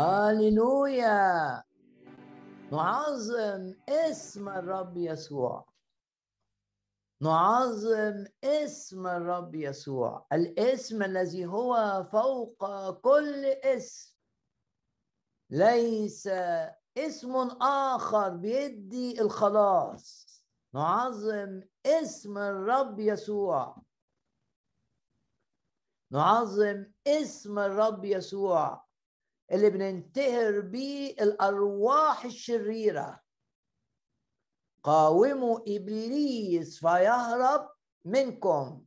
هاليلويا نعظم اسم الرب يسوع نعظم اسم الرب يسوع الاسم الذي هو فوق كل اسم ليس اسم اخر بيدي الخلاص نعظم اسم الرب يسوع نعظم اسم الرب يسوع اللي بننتهر بيه الأرواح الشريرة. قاوموا إبليس فيهرب منكم.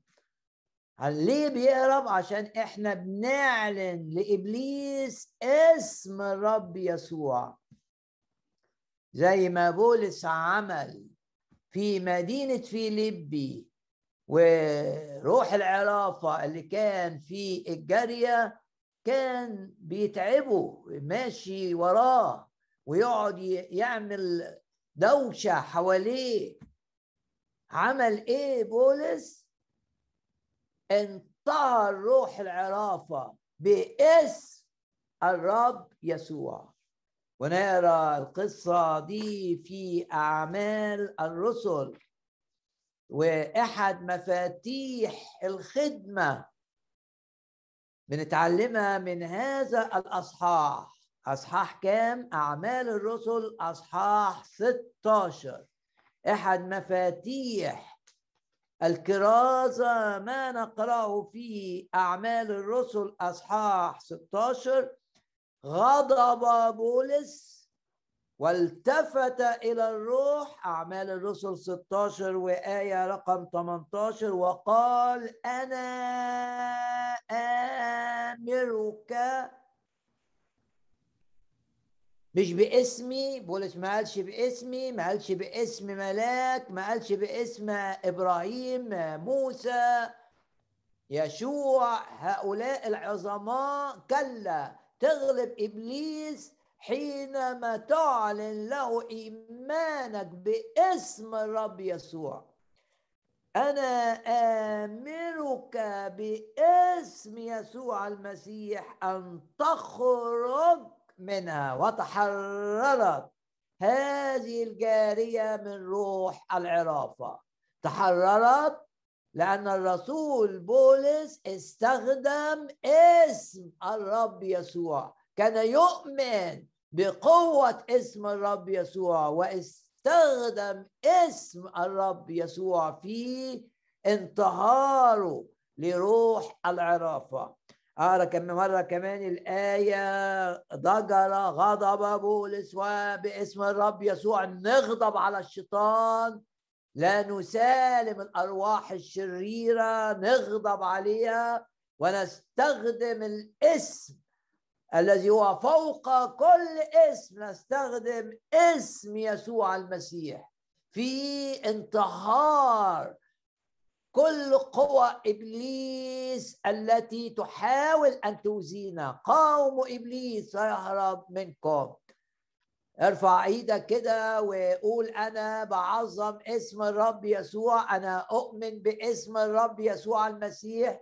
ليه بيهرب؟ عشان إحنا بنعلن لإبليس اسم الرب يسوع. زي ما بولس عمل في مدينة فيليبي وروح العرافة اللي كان في الجارية كان بيتعبه ماشي وراه ويقعد يعمل دوشة حواليه. عمل إيه بولس؟ انطهر روح العرافة باسم الرب يسوع. ونقرا القصة دي في أعمال الرسل. وإحد مفاتيح الخدمة بنتعلمها من هذا الأصحاح. أصحاح كام؟ أعمال الرسل أصحاح 16 أحد مفاتيح الكرازة ما نقرأه في أعمال الرسل أصحاح 16 غضب بولس والتفت إلى الروح أعمال الرسل 16 وآية رقم 18 وقال أنا آمرك. مش باسمي بولس ما قالش باسمي ما قالش باسم ملاك ما قالش باسم إبراهيم موسى يشوع. هؤلاء العظماء كلا تغلب إبليس حينما تعلن له إيمانك باسم الرب يسوع. أنا آمرك باسم يسوع المسيح أن تخرج منها وتحررت هذه الجارية من روح العرافة. تحررت لأن الرسول بولس استخدم اسم الرب يسوع. كان يؤمن بقوة اسم الرب يسوع واستخدم اسم الرب يسوع في انتهاره لروح العرافة. أقرأ كم مرة كمان الآية ضجر غضب بولس وباسم الرب يسوع نغضب على الشيطان. لا نسالم الأرواح الشريرة نغضب عليها ونستخدم الاسم الذي هو فوق كل اسم نستخدم اسم يسوع المسيح في انتهار كل قوى إبليس التي تحاول أن توزينا. قاوموا إبليس سيهرب منكم. ارفع إيدك كده وقول أنا بعظم اسم الرب يسوع. أنا أؤمن باسم الرب يسوع المسيح.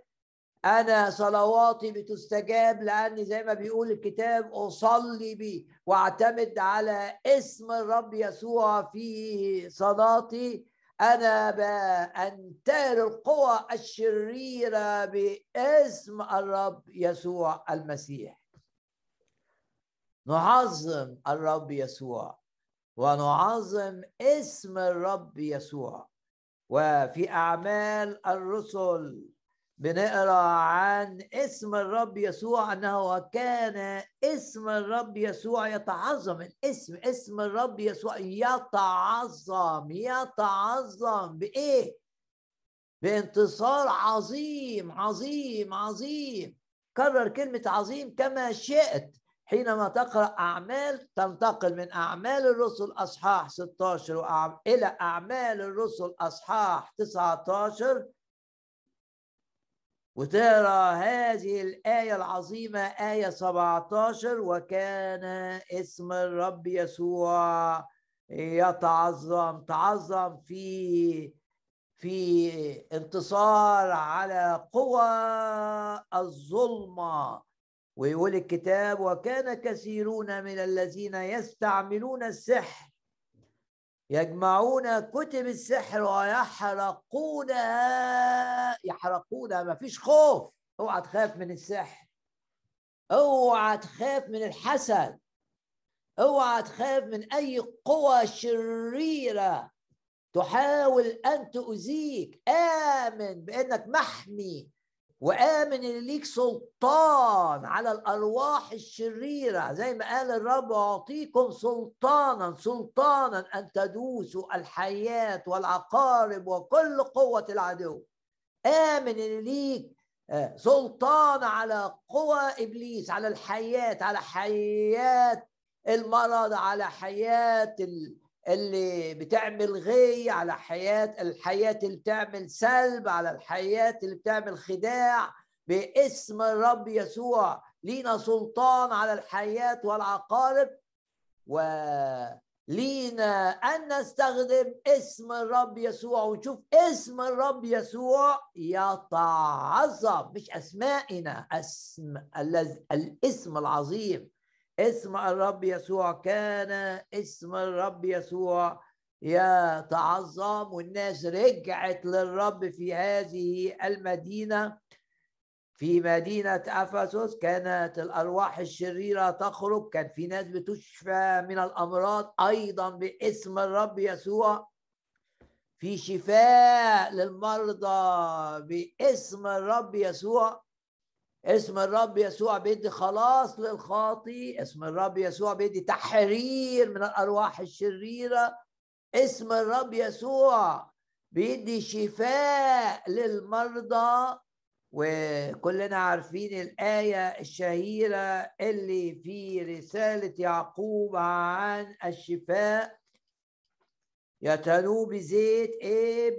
أنا صلواتي بتستجاب لاني زي ما بيقول الكتاب أصلي بي وأعتمد على اسم الرب يسوع في صلاتي. أنا بانتهر القوى الشريرة باسم الرب يسوع المسيح. نعظم الرب يسوع ونعظم اسم الرب يسوع. وفي أعمال الرسل بنقرأ عن اسم الرب يسوع أنه كان اسم الرب يسوع يتعظم. الاسم اسم الرب يسوع يتعظم. يتعظم بإيه؟ بانتصار عظيم عظيم عظيم. كرر كلمة عظيم كما شئت. حينما تقرأ أعمال تنتقل من أعمال الرسل أصحاح 16 إلى أعمال الرسل أصحاح 19 وتقرا هذه الآية العظيمة آية 17 وكان اسم الرب يسوع يتعظم تعظم في في انتصار على قوى الظلمة. ويقول الكتاب وكان كثيرون من الذين يستعملون السحر يجمعون كتب السحر ويحرقونها. يحرقونها. ما فيش خوف. اوعى تخاف من السحر. اوعى تخاف من الحسد. اوعى تخاف من أي قوى شريرة تحاول أن تؤذيك. آمن بأنك محمي. وآمن إن ليك سلطان على الأرواح الشريرة. زي ما قال الرب أعطيكم سلطانا سلطانا أن تدوسوا الحياة والعقارب وكل قوة العدو. آمن إن ليك آه، سلطان على قوى إبليس على الحياة على حياة المرض على حياة اللي بتعمل غي على حياة الحياة اللي بتعمل سلب على الحياة اللي بتعمل خداع باسم الرب يسوع. لينا سلطان على الحياة والعقارب ولينا أن نستخدم اسم الرب يسوع. ونشوف اسم الرب يسوع يتعظم مش أسمائنا أسم الاسم العظيم. اسم الرب يسوع كان اسم الرب يسوع يتعظم والناس رجعت للرب في هذه المدينة. في مدينة أفسس كانت الأرواح الشريرة تخرج كان في ناس بتشفى من الأمراض أيضا باسم الرب يسوع. في شفاء للمرضى باسم الرب يسوع. اسم الرب يسوع بيدي خلاص للخاطي. اسم الرب يسوع بيدي تحرير من الأرواح الشريرة. اسم الرب يسوع بيدي شفاء للمرضى. وكلنا عارفين الآية الشهيرة اللي في رسالة يعقوب عن الشفاء. يتنو بزيت إيه؟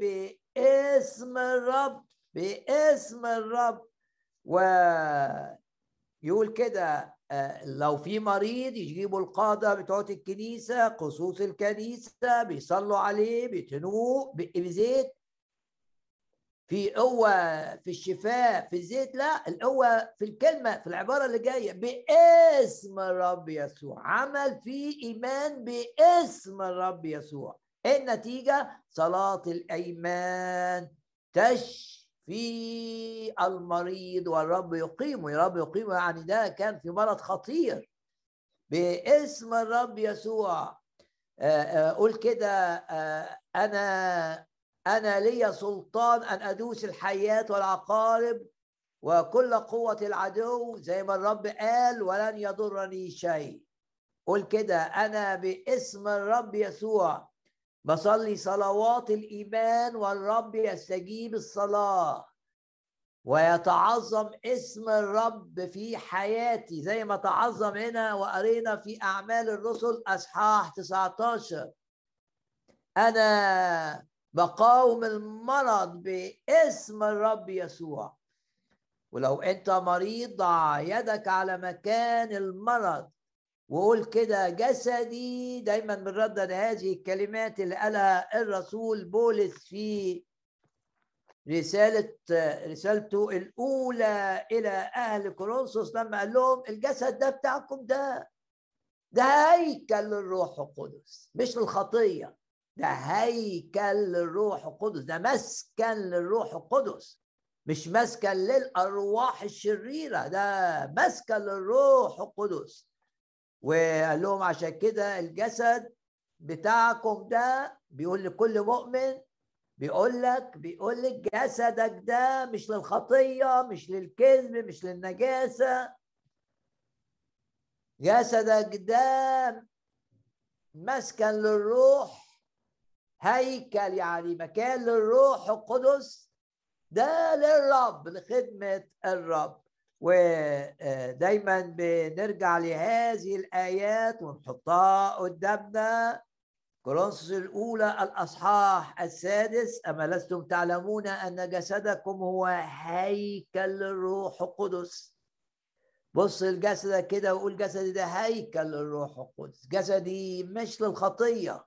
باسم الرب. باسم الرب. ويقول كده آه، لو في مريض يجيبوا القادة بتوع الكنيسة قصوص الكنيسة بيصلوا عليه بيتنوه بزيت. في قوة في الشفاء في الزيت لا القوة في الكلمة في العبارة اللي جاية باسم الرب يسوع. عمل فيه إيمان باسم الرب يسوع. النتيجة؟ صلاة الأيمان. تش في المريض والرب يقيمه يا رب يقيمه يعني ده كان في مرض خطير. باسم الرب يسوع. قول كده أنا أنا لي سلطان أن أدوس الحيات والعقارب وكل قوة العدو زي ما الرب قال ولن يضرني شيء. قول كده أنا باسم الرب يسوع. بصلي صلوات الإيمان والرب يستجيب الصلاة. ويتعظم اسم الرب في حياتي زي ما تعظم هنا وقرينا في أعمال الرسل أصحاح 19 أنا بقاوم المرض باسم الرب يسوع. ولو أنت مريض ضع يدك على مكان المرض. وقول كده جسدي دايما بنردد هذه الكلمات اللي قالها الرسول بولس في رسالة رسالته الأولى إلى أهل كورنثوس لما قال لهم الجسد ده بتاعكم ده ده هيكل للروح القدس مش للخطية ده هيكل للروح القدس ده مسكن للروح القدس مش مسكن للأرواح الشريرة ده مسكن للروح القدس. وقال لهم عشان كده الجسد بتاعكم ده بيقول لكل مؤمن بيقول لك بيقول لك جسدك ده مش للخطية مش للكذب مش للنجاسة. جسدك ده مسكن للروح هيكل يعني مكان للروح القدس. ده للرب لخدمة الرب. ودايما بنرجع لهذه الآيات ونحطها قدامنا. كورنثوس الأولى الأصحاح السادس أما لستم تعلمون أن جسدكم هو هيكل للروح القدس. بص لجسدك كده وقول جسدي ده هيكل للروح القدس. جسدي مش للخطية.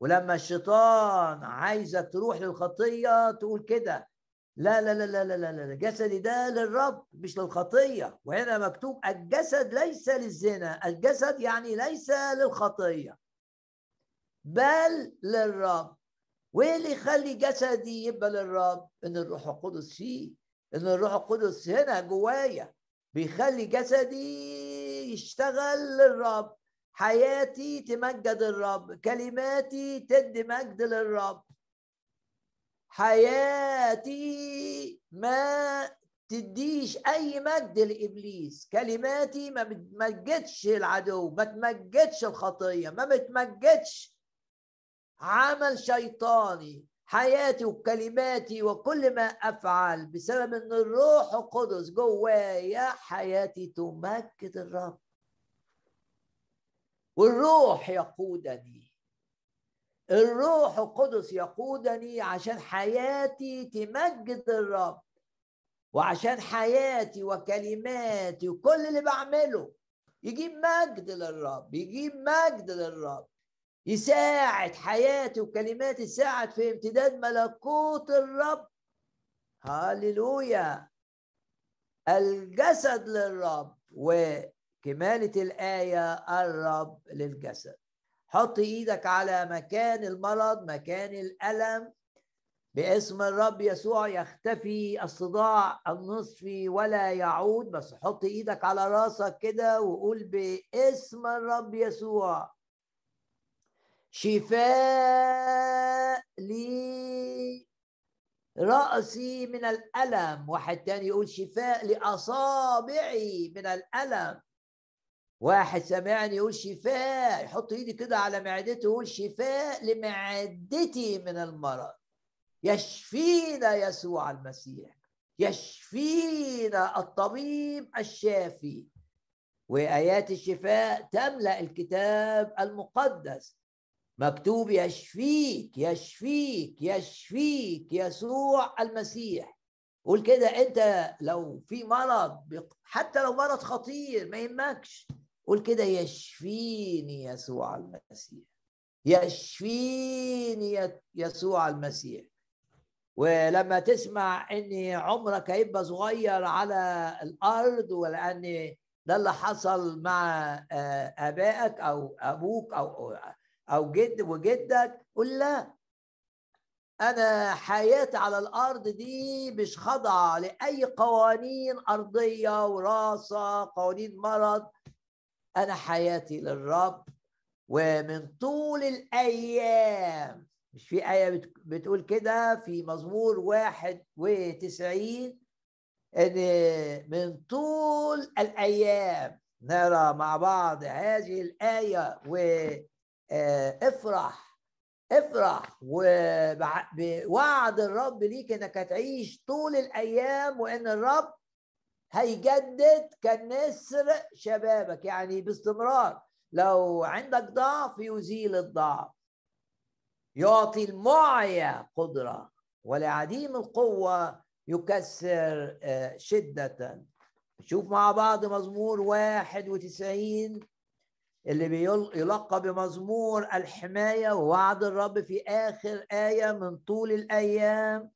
ولما الشيطان عايزك تروح للخطية تقول كده لا لا لا لا لا لا لا جسدي ده للرب مش للخطية. وهنا مكتوب الجسد ليس للزنا. الجسد يعني ليس للخطية بل للرب. وايه اللي يخلي جسدي يبقى للرب؟ إن الروح القدس فيه. إن الروح القدس هنا جوايا بيخلي جسدي يشتغل للرب. حياتي تمجد الرب. كلماتي تدي مجد للرب. حياتي ما تديش أي مجد لإبليس. كلماتي ما بتمجدش العدو ما تمجدش الخطية ما بتمجدش عمل شيطاني. حياتي وكلماتي وكل ما أفعل بسبب إن الروح القدس جوايا حياتي تمجد الرب. والروح يقودني. الروح القدس يقودني عشان حياتي تمجد الرب وعشان حياتي وكلماتي وكل اللي بعمله يجيب مجد للرب يجيب مجد للرب يساعد حياتي وكلماتي يساعد في امتداد ملكوت الرب. هللويا. الجسد للرب وكمالة الآية الرب للجسد. حط إيدك على مكان المرض مكان الألم. باسم الرب يسوع يختفي الصداع النصفي ولا يعود. بس حط إيدك على راسك كده وقول باسم الرب يسوع شفاء لي رأسي من الألم. واحد تاني يقول شفاء لأصابعي من الألم. واحد سمعني يقول شفاء يحط ايدي كده على معدته يقول شفاء لمعدتي من المرض. يشفينا يسوع المسيح يشفينا الطبيب الشافي. وآيات الشفاء تملأ الكتاب المقدس. مكتوب يشفيك يشفيك يشفيك يسوع المسيح. قول كده انت لو في مرض حتى لو مرض خطير ما يهمكش. قول كده يشفيني يسوع المسيح. يشفيني يسوع المسيح. ولما تسمع إن عمرك هيبقى صغير على الأرض ولأن ده اللي حصل مع آه، آبائك أو أبوك أو أو جد وجدك قول لا. أنا حياتي على الأرض دي مش خاضعه لأي قوانين أرضية وراثة قوانين مرض. أنا حياتي للرب ومن طول الأيام مش في آية بتقول كده في مزمور واحد وتسعين إن من طول الأيام نرى مع بعض هذه الآية و آه، افرح ووعد الرب ليك إنك هتعيش طول الأيام وإن الرب هيجدد كالنسر شبابك يعني باستمرار. لو عندك ضعف يزيل الضعف. يعطي المعيا قدرة ولعديم القوة يكسر آه، شدة. شوف مع بعض مزمور واحد وتسعين اللي بيلقى بمزمور الحماية ووعد الرب في آخر آية من طول الأيام.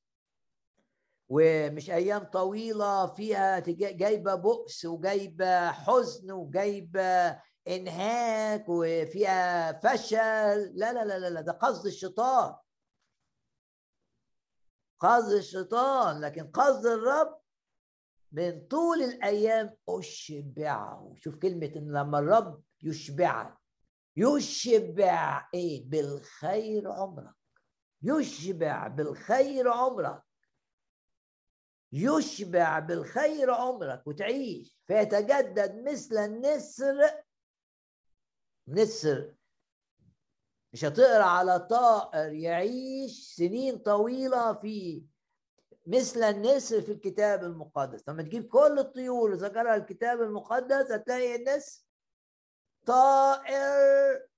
ومش أيام طويلة فيها جايبة بؤس وجايبة حزن وجايبة إنهاك وفيها فشل. لا لا لا لا ده قصد الشيطان. قصد الشيطان لكن قصد الرب من طول الأيام أشبعه. شوف كلمة إن لما الرب يشبعك يشبع إيه؟ بالخير عمرك. يشبع بالخير عمرك. يشبع بالخير عمرك وتعيش. فيتجدد مثل النسر. نسر. مش هتقرأ على طائر يعيش سنين طويلة في مثل النسر في الكتاب المقدس. لما تجيب كل الطيور ذكرها الكتاب المقدس هتلاقي النسر طائر.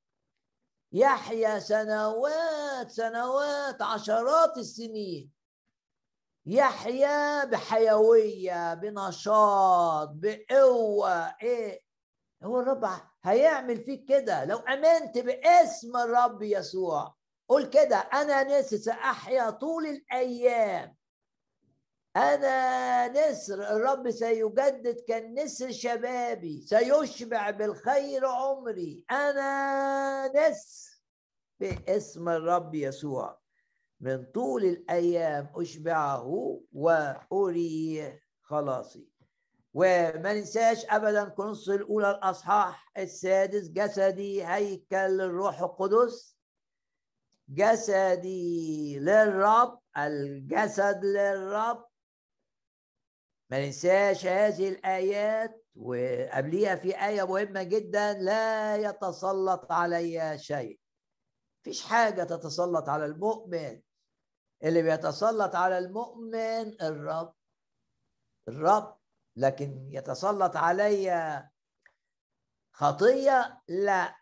يحيا سنوات سنوات عشرات السنين. يحيا بحيوية بنشاط بقوة إيه؟ هو الرب هيعمل فيك كده. لو آمنت باسم الرب يسوع قول كده أنا نفسي سأحيا طول الأيام. أنا نسر الرب سيجدد كالنسر شبابي سيشبع بالخير عمري. أنا نسر باسم الرب يسوع. من طول الأيام أشبعه وأريه خلاصي. وما ننساش ابدا كونس الأولى الأصحاح السادس جسدي هيكل الروح القدس. جسدي للرب الجسد للرب. ما ننساش هذه الآيات وقبليها في آية مهمة جدا لا يتسلط علي شيء. فيش حاجة تتسلط على المؤمن. اللي بيتسلط على المؤمن الرب الرب لكن يتسلط علي خطية؟ لا.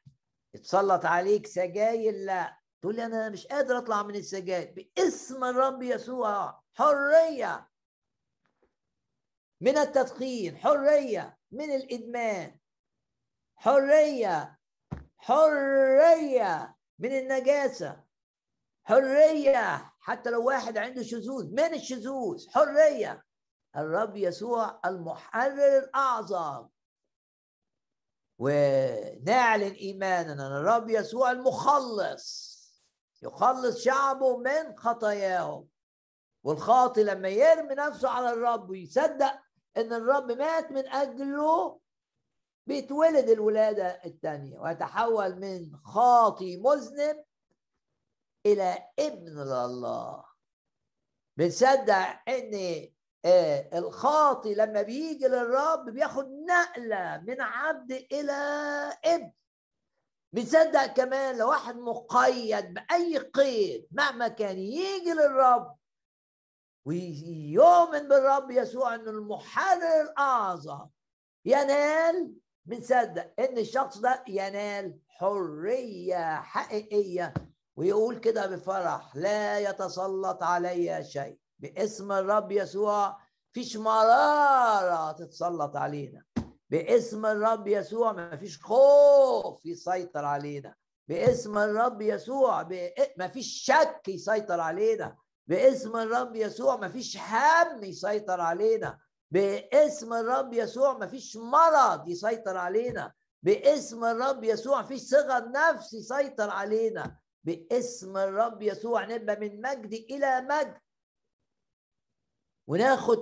يتسلط عليك سجاير لا. تقول لي أنا مش قادر أطلع من السجاير باسم الرب يسوع. حرية. من التدخين. حرية. من الإدمان. حرية. حرية. من النجاسة. حرية. حتى لو واحد عنده شذوذ. من الشذوذ؟ حرية. الرب يسوع المحرر الأعظم. ونعلن إيماننا إن الرب يسوع المخلص. يخلص شعبه من خطاياهم. والخاطي لما يرمي نفسه على الرب ويصدق إن الرب مات من أجله بيتولد الولادة الثانية ويتحول من خاطي مذنب إلى ابن الله. بنصدق إن آه، الخاطي لما بيجي للرب بياخد نقلة من عبد إلى ابن. بنصدق كمان لو واحد مقيد بأي قيد مهما كان يجي للرب ويؤمن بالرب يسوع إنه المحرر الأعظم ينال بنصدق إن الشخص ده ينال حرية حقيقية ويقول كده بفرح لا يتسلط علي شيء باسم الرب يسوع فيش مرارة تتسلط علينا باسم الرب يسوع ما فيش خوف يسيطر علينا باسم الرب يسوع ما فيش شك يسيطر علينا باسم الرب يسوع ما فيش هم يسيطر علينا باسم الرب يسوع ما فيش مرض يسيطر علينا باسم الرب يسوع فيش صغر نفس يسيطر علينا باسم الرب يسوع نبقى من مجد إلى مجد. وناخد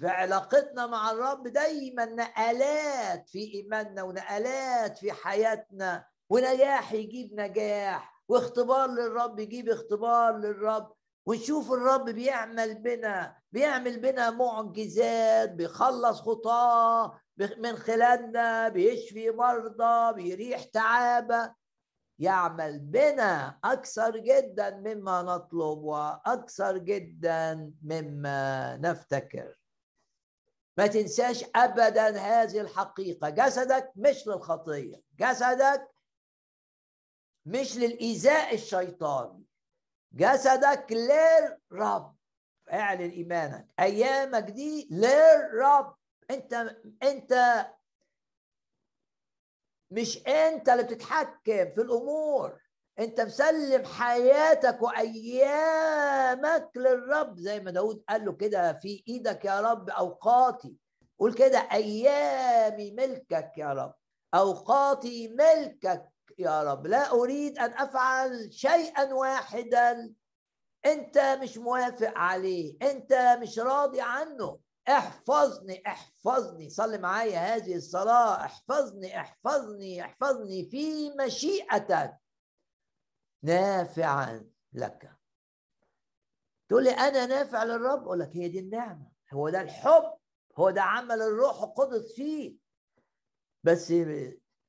في علاقتنا مع الرب دايما نقلات في إيماننا ونقلات في حياتنا ونجاح يجيب نجاح واختبار للرب يجيب اختبار للرب. ونشوف الرب بيعمل بنا بيعمل بنا معجزات بيخلص خطاه من خلالنا بيشفي مرضى بيريح تعابه. يعمل بنا أكثر جدا مما نطلب وأكثر جدا مما نفتكر. ما تنساش ابدا هذه الحقيقة. جسدك مش للخطية. جسدك مش للإيذاء الشيطاني. جسدك للرب. اعلن إيمانك. أيامك دي للرب. انت أنت مش انت اللي بتتحكم في الأمور. انت مسلم حياتك وايامك للرب. زي ما داود قال له كده في إيدك يا رب اوقاتي. قول كده أيامي ملكك يا رب. أوقاتي ملكك يا رب. لا أريد أن أفعل شيئا واحدا. أنت مش موافق عليه. أنت مش راضي عنه. احفظني احفظني صلي معايا هذه الصلاة احفظني احفظني احفظني في مشيئتك. نافعا لك. تقول لي أنا نافع للرب؟ أقول لك هي دي النعمة. هو ده الحب هو ده عمل الروح القدس فيه. بس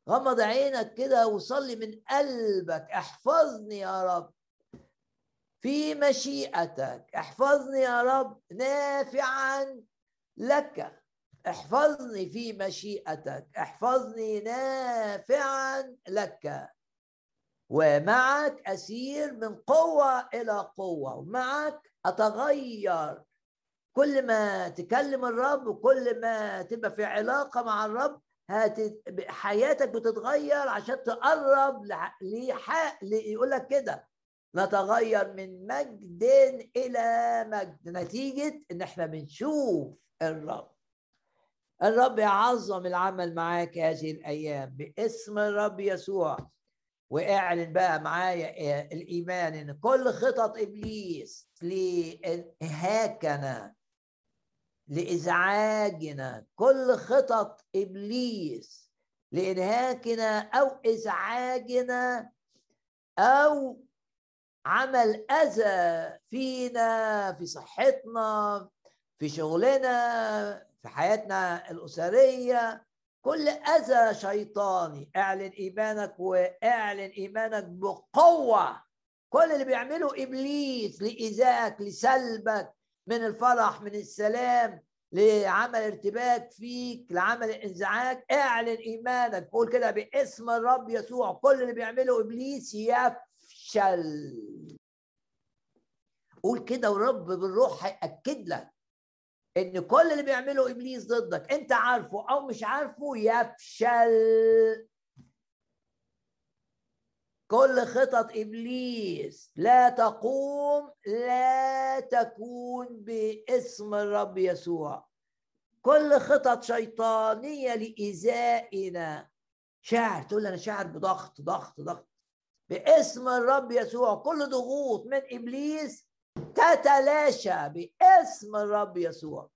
غمض عينك كده وصلي من قلبك. احفظني يا رب في مشيئتك. احفظني يا رب نافعا لك احفظني في مشيئتك احفظني نافعا لك. ومعك أسير من قوة إلى قوة ومعك أتغير. كل ما تكلم الرب وكل ما تبقى في علاقة مع الرب هت... حياتك بتتغير عشان تقرب لح... لح... يقول لك كده نتغير من مجد إلى مجد. نتيجة إن إحنا بنشوف الرب. الرب يعظم العمل معاك هذه الأيام باسم الرب يسوع. واعلن بقى معايا الإيمان إن كل خطط إبليس لانهاكنا لإزعاجنا كل خطط إبليس لانهاكنا أو إزعاجنا أو عمل أذى فينا في صحتنا في شغلنا في حياتنا الأسرية كل أذى شيطاني. اعلن إيمانك واعلن إيمانك بقوة. كل اللي بيعمله إبليس لإيذائك لسلبك من الفرح من السلام لعمل ارتباك فيك لعمل إنزعاج. اعلن إيمانك. قول كده باسم الرب يسوع. كل اللي بيعمله إبليس يفشل. قول كده ورب بالروح هيأكد لك. إن كل اللي بيعمله إبليس ضدك أنت عارفه أو مش عارفه يفشل. كل خطط إبليس لا تقوم لا تكون باسم الرب يسوع. كل خطط شيطانية لإيذائنا. شاعر تقول أنا شاعر بضغط ضغط ضغط. باسم الرب يسوع كل ضغوط من إبليس تتلاشى باسم الرب يسوع.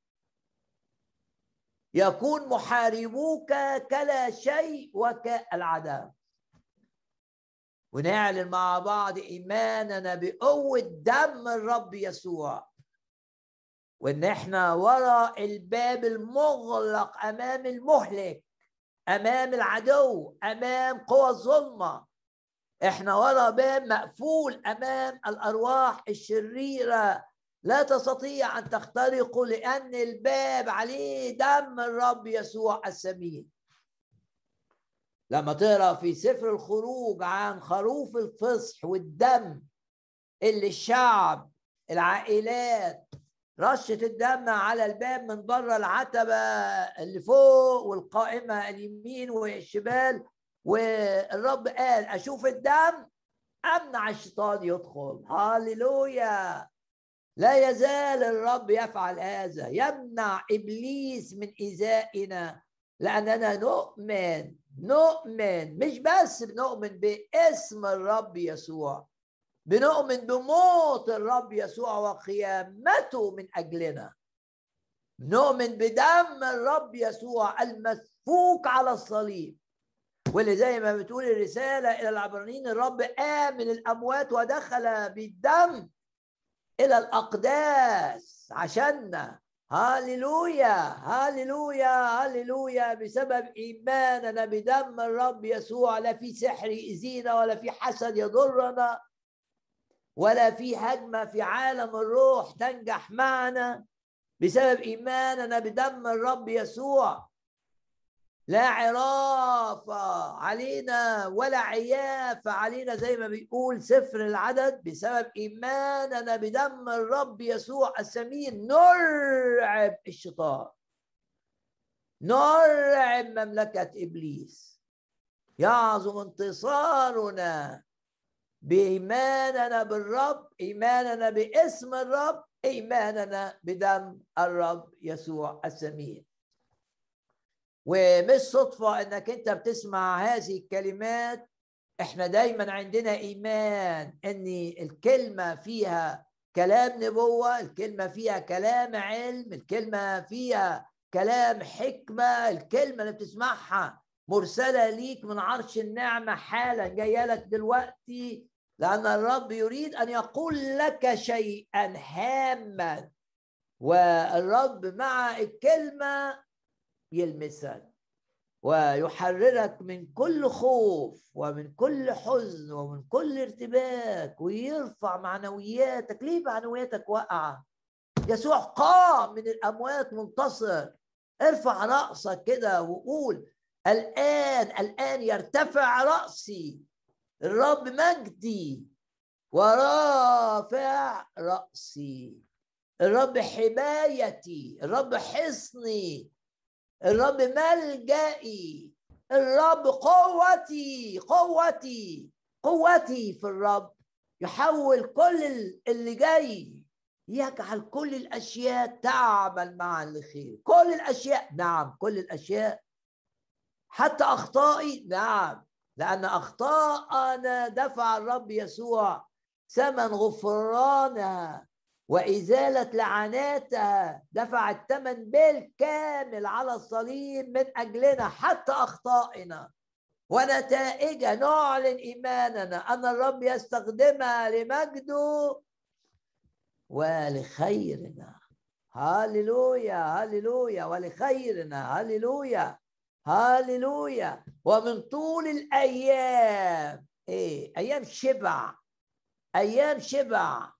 يكون محاربوك كلا شيء وكالعدم ونعلن مع بعض إيماننا بقوة دم الرب يسوع. وإن إحنا وراء الباب المغلق أمام المهلك أمام العدو أمام قوى الظلمة إحنا ورا باب مقفول أمام الأرواح الشريرة. لا تستطيع أن تخترقه لأن الباب عليه دم الرب يسوع السمين لما تقرأ في سفر الخروج عن خروف الفصح والدم اللي الشعب العائلات رشة الدم على الباب من بره العتبة اللي فوق والقائمة اليمين والشمال والرب قال أشوف الدم أمنع الشيطان يدخل؟ هاليلويا! لا يزال الرب يفعل هذا. يمنع إبليس من إيذائنا لأننا نؤمن نؤمن مش بس بنؤمن باسم الرب يسوع بنؤمن بموت الرب يسوع وقيامته من أجلنا. نؤمن بدم الرب يسوع المسفوك على الصليب. واللي زي ما بتقول الرسالة إلى العبرانيين الرب قام من الأموات ودخل بالدم إلى الأقداس عشاننا هاليلويا هاليلويا هاليلويا بسبب إيماننا بدم الرب يسوع. لا في سحر يأذينا ولا في حسد يضرنا ولا في هجمة في عالم الروح تنجح معنا بسبب إيماننا بدم الرب يسوع. لا عرافة علينا ولا عيافة علينا زي ما بيقول سفر العدد بسبب إيماننا بدم الرب يسوع السمين. نرعب الشيطان نرعب مملكة إبليس. يعظم انتصارنا بإيماننا بالرب إيماننا باسم الرب إيماننا بدم الرب يسوع السمين. ومش صدفة إنك أنت بتسمع هذه الكلمات. إحنا دايما عندنا إيمان إن الكلمة فيها كلام نبوة الكلمة فيها كلام علم الكلمة فيها كلام حكمة الكلمة اللي بتسمعها مرسلة ليك من عرش النعمة حالا جاية لك دلوقتي. لأن الرب يريد أن يقول لك شيئا هاما. والرب مع الكلمة يلمسك ويحررك من كل خوف ومن كل حزن ومن كل ارتباك ويرفع معنوياتك. ليه معنوياتك واقعة؟ يسوع قام من الأموات منتصر. ارفع رأسك كده وقول الآن الآن يرتفع رأسي. الرب مجدي ورافع رأسي. الرب حمايتي. الرب حصني. الرب ملجئي الرب قوتي قوتي قوتي في الرب. يحول كل اللي جاي يجعل كل الأشياء تعمل معا لخير كل الأشياء نعم كل الأشياء. حتى أخطائي نعم. لأن أخطاءنا دفع الرب يسوع ثمن غفرانها وإزالة لعناتها دفع الثمن بالكامل على الصليب من أجلنا حتى أخطائنا. ونتائجها نعلن ايماننا أن الرب يستخدمها لمجده ولخيرنا. هللويا هللويا ولخيرنا. هللويا هللويا ومن طول الأيام إيه أيام شبع. أيام شبع.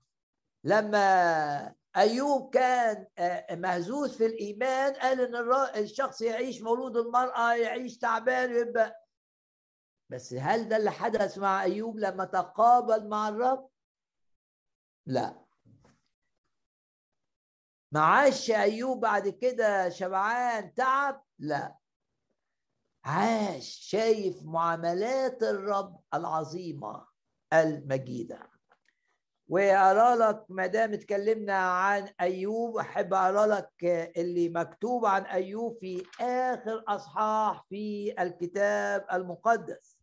لما أيوب كان آه، مهزوز في الإيمان قال إن الشخص يعيش مولود المرأة يعيش تعبان ويبقى بس هل ده اللي حدث مع أيوب لما تقابل مع الرب؟ لا. ما عاش أيوب بعد كده شبعان تعب؟ لا. عاش شايف معاملات الرب العظيمة المجيدة. واقرا لك ما دام اتكلمنا عن أيوب أحب أقرأ لك اللي مكتوب عن أيوب في آخر أصحاح في الكتاب المقدس.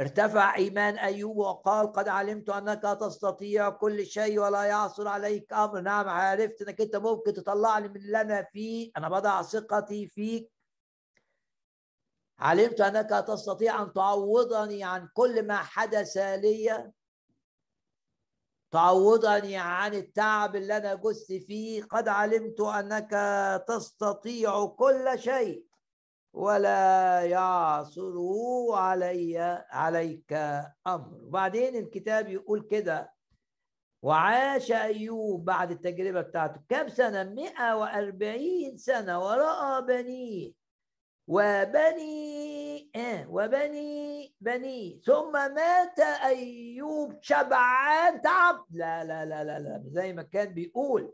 ارتفع إيمان أيوب وقال قد علمت أنك تستطيع كل شيء ولا يعصر عليك أمر. نعم عرفت أنك أنت ممكن تطلعني من اللي أنا فيه. أنا بضع ثقتي فيك. علمت أنك تستطيع أن تعوضني عن كل ما حدث لي. تعوضني عن التعب اللي أنا جزت فيه. قد علمت أنك تستطيع كل شيء. ولا يعصر علي عليك أمر. وبعدين الكتاب يقول كده. وعاش أيوب بعد التجربة بتاعته. كم سنة؟ 140 سنة. ورأى بنيه وبني آه وبني بني. ثم مات أيوب شبعان. تعب. لا لا لا لا لا زي ما كان بيقول.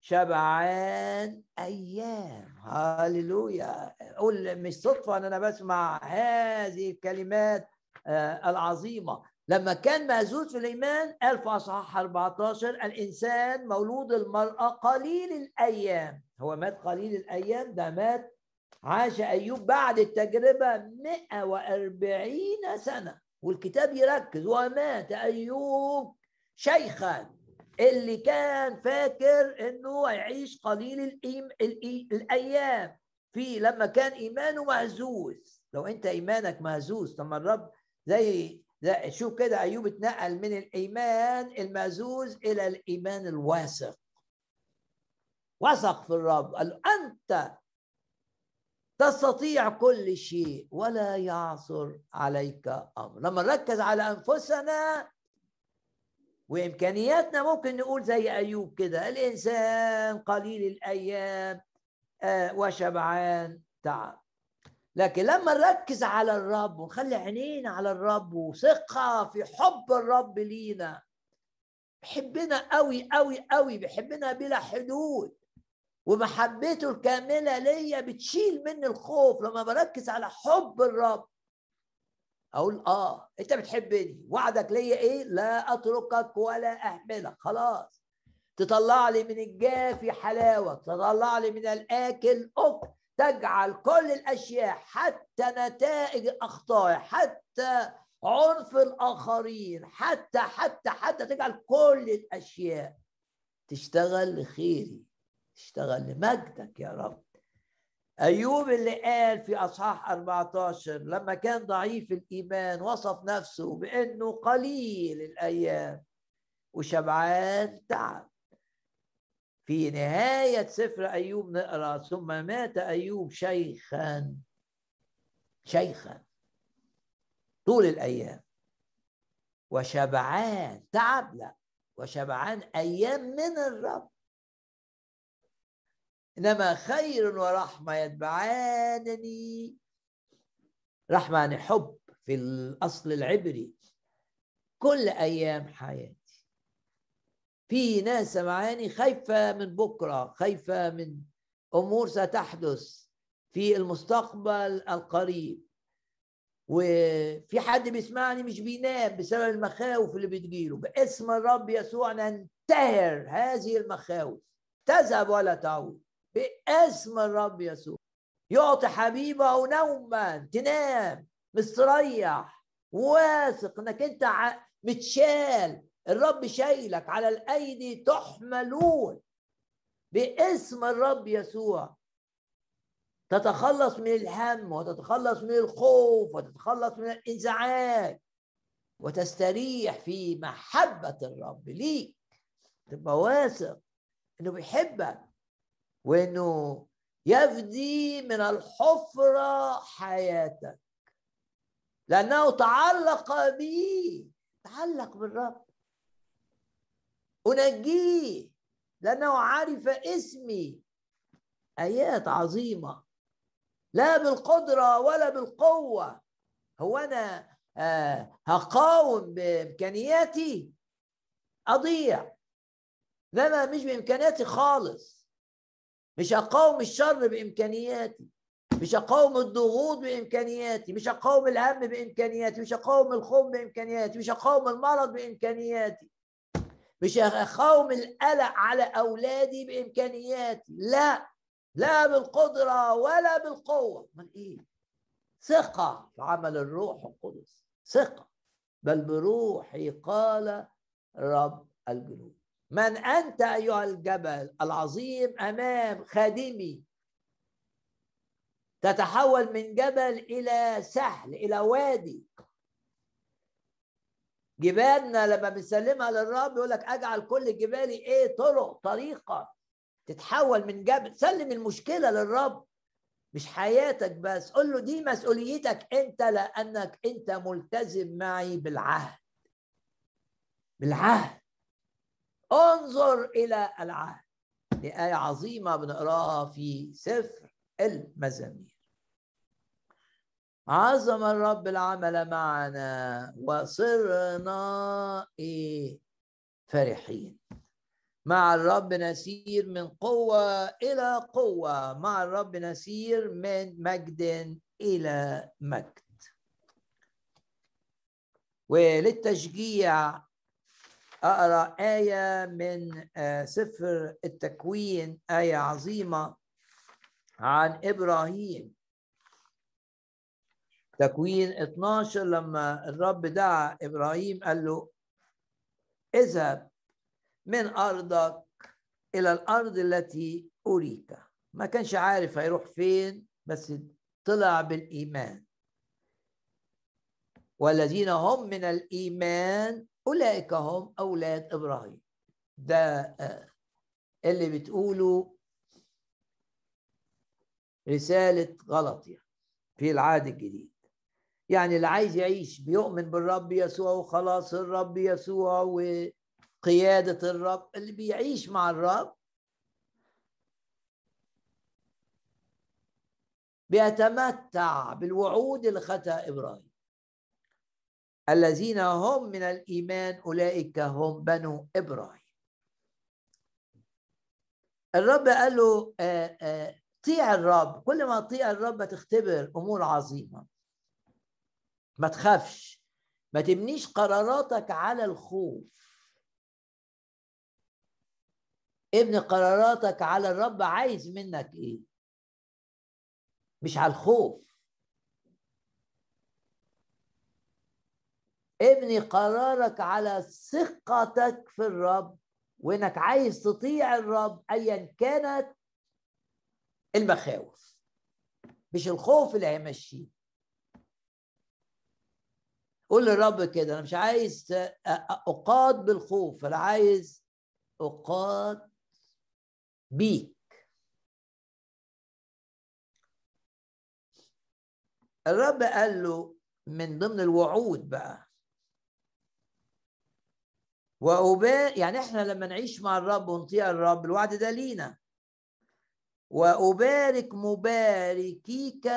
شبعان أيام. هاليلويا أقول مش صدفة إن أنا بسمع هذه الكلمات آه، العظيمة. لما كان مهزوز في الايمان قال في أصحاح 14 الإنسان مولود المرأة قليل الأيام. هو مات قليل الأيام؟ ده مات عاش أيوب بعد التجربة 140 سنة. والكتاب يركز ومات أيوب شيخا اللي كان فاكر إنه هيعيش قليل الإيم الأيام. في لما كان إيمانه مهزوز. لو أنت إيمانك مهزوز طب الرب زي شوف كده أيوب اتنقل من الإيمان المهزوز إلى الإيمان الواثق. وثق في الرب قال أنت تستطيع كل شيء ولا يعثر عليك أمر. لما نركز على أنفسنا وإمكانياتنا ممكن نقول زي أيوب كده الإنسان قليل الأيام آه، وشبعان تعب. لكن لما نركز على الرب ونخلي عينينا على الرب وثقة في حب الرب لينا بيحبنا قوي قوي قوي بيحبنا بلا حدود. ومحبته الكاملة ليا بتشيل مني الخوف لما بركز على حب الرب. أقول آه أنت بتحبني. وعدك ليا إيه؟ لا أتركك ولا اهملك خلاص. تطلع لي من الجافي حلاوة. تطلع لي من الآكل. اكل تجعل كل الأشياء حتى نتائج أخطائي حتى عنف الآخرين حتى حتى حتى تجعل كل الأشياء تشتغل لخيري. تشتغل لمجدك يا رب. أيوب اللي قال في أصحاح 14 لما كان ضعيف الإيمان وصف نفسه بأنه قليل الأيام وشبعان تعب. في نهاية سفر أيوب نقرأ ثم مات أيوب شيخا شيخا طول الأيام وشبعان تعب لا وشبعان أيام من الرب. إنما خير ورحمة يتبعانني. رحمة يعني حب في الأصل العبري. كل أيام حياتي. في ناس سمعاني خايفة من بكرة خايفة من أمور ستحدث في المستقبل القريب. وفي حد بيسمعني مش بينام بسبب المخاوف اللي بتجيله. باسم الرب يسوع ننتهر هذه المخاوف. تذهب ولا تعود. باسم الرب يسوع. يعطي حبيبه نوما تنام مستريح واثق إنك أنت متشال. الرب شايلك على الأيدي تحملون. باسم الرب يسوع. تتخلص من الهم وتتخلص من الخوف وتتخلص من الإنزعاج وتستريح في محبة الرب ليك. تبقى واثق إنه بيحبك. وأنه يفدي من الحفرة حياتك. لأنه تعلق بي تعلق بالرب. أنجيه لأنه عرف اسمي. آيات عظيمة. لا بالقدرة ولا بالقوة. هو أنا آه هقاوم بإمكانياتي. أضيع. لا مش بإمكانياتي خالص. مش هقاوم الشر بإمكانياتي مش هقاوم الضغوط بإمكانياتي مش هقاوم الهم بإمكانياتي مش هقاوم الخوف بإمكانياتي مش هقاوم المرض بإمكانياتي مش هقاوم القلق على أولادي بإمكانياتي لا لا بالقدرة ولا بالقوة. من إيه؟ ثقة في عمل الروح القدس ثقة بل بروحي قال رب الجنود. من أنت أيها الجبل العظيم أمام خادمي. تتحول من جبل إلى سهل إلى وادي. جبالنا لما بنسلمها للرب يقول لك أجعل كل جبالي إيه؟ طرق طريقة. تتحول من جبل. سلم المشكلة للرب. مش حياتك بس. قول له دي مسؤوليتك. أنت لأنك أنت ملتزم معي بالعهد. بالعهد. انظر إلى العهد دي آية عظيمة بنقراها في سفر المزامير. عظم الرب العمل معنا وصرنا إيه فرحين. مع الرب نسير من قوة إلى قوة. مع الرب نسير من مجد إلى مجد. وللتشجيع أقرأ آية من آه، سفر التكوين آية عظيمة عن إبراهيم. تكوين 12 لما الرب دعا إبراهيم قال له اذهب من أرضك إلى الأرض التي أريك. ما كانش عارف هيروح فين بس طلع بالإيمان. والذين هم من الإيمان أولئك هم أولاد إبراهيم. ده آه، اللي بتقوله رسالة غلطيه في العهد الجديد. يعني اللي عايز يعيش بيؤمن بالرب يسوع وخلاص الرب يسوع وقيادة الرب اللي بيعيش مع الرب بيتمتع بالوعود اللي خدها إبراهيم. الذين هم من الإيمان أولئك هم بنو إبراهيم. الرب قال له آه، آه، طيع الرب. كل ما تطيع الرب تختبر أمور عظيمة. ما تخافش. ما تبنيش قراراتك على الخوف. ابني قراراتك على الرب عايز منك إيه؟ مش على الخوف. ابني قرارك على ثقتك في الرب وإنك عايز تطيع الرب ايا كانت المخاوف مش الخوف اللي هيمشيك. قول للرب كده أنا مش عايز أقاد بالخوف أنا عايز أقاد بيك. الرب قال له من ضمن الوعود بقى وأبا يعني إحنا لما نعيش مع الرب ونطيع الرب الوعد ده لينا. وأبارك مباركيك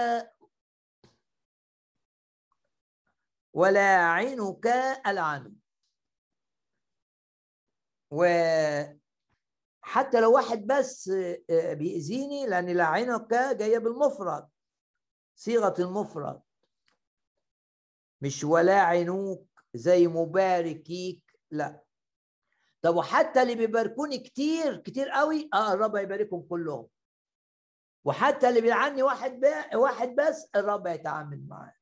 ولاعنك ألعنه وحتى لو واحد بس آه، بيأذيني لأن لعنك جاية بالمفرد صيغة المفرد. مش ولاعنوك زي مباركيك لا. طب وحتى اللي بيباركوني كتير كتير قوي آه الرب هيباركهم كلهم. وحتى اللي بيلعني واحد واحد بس الرب هيتعامل معاه.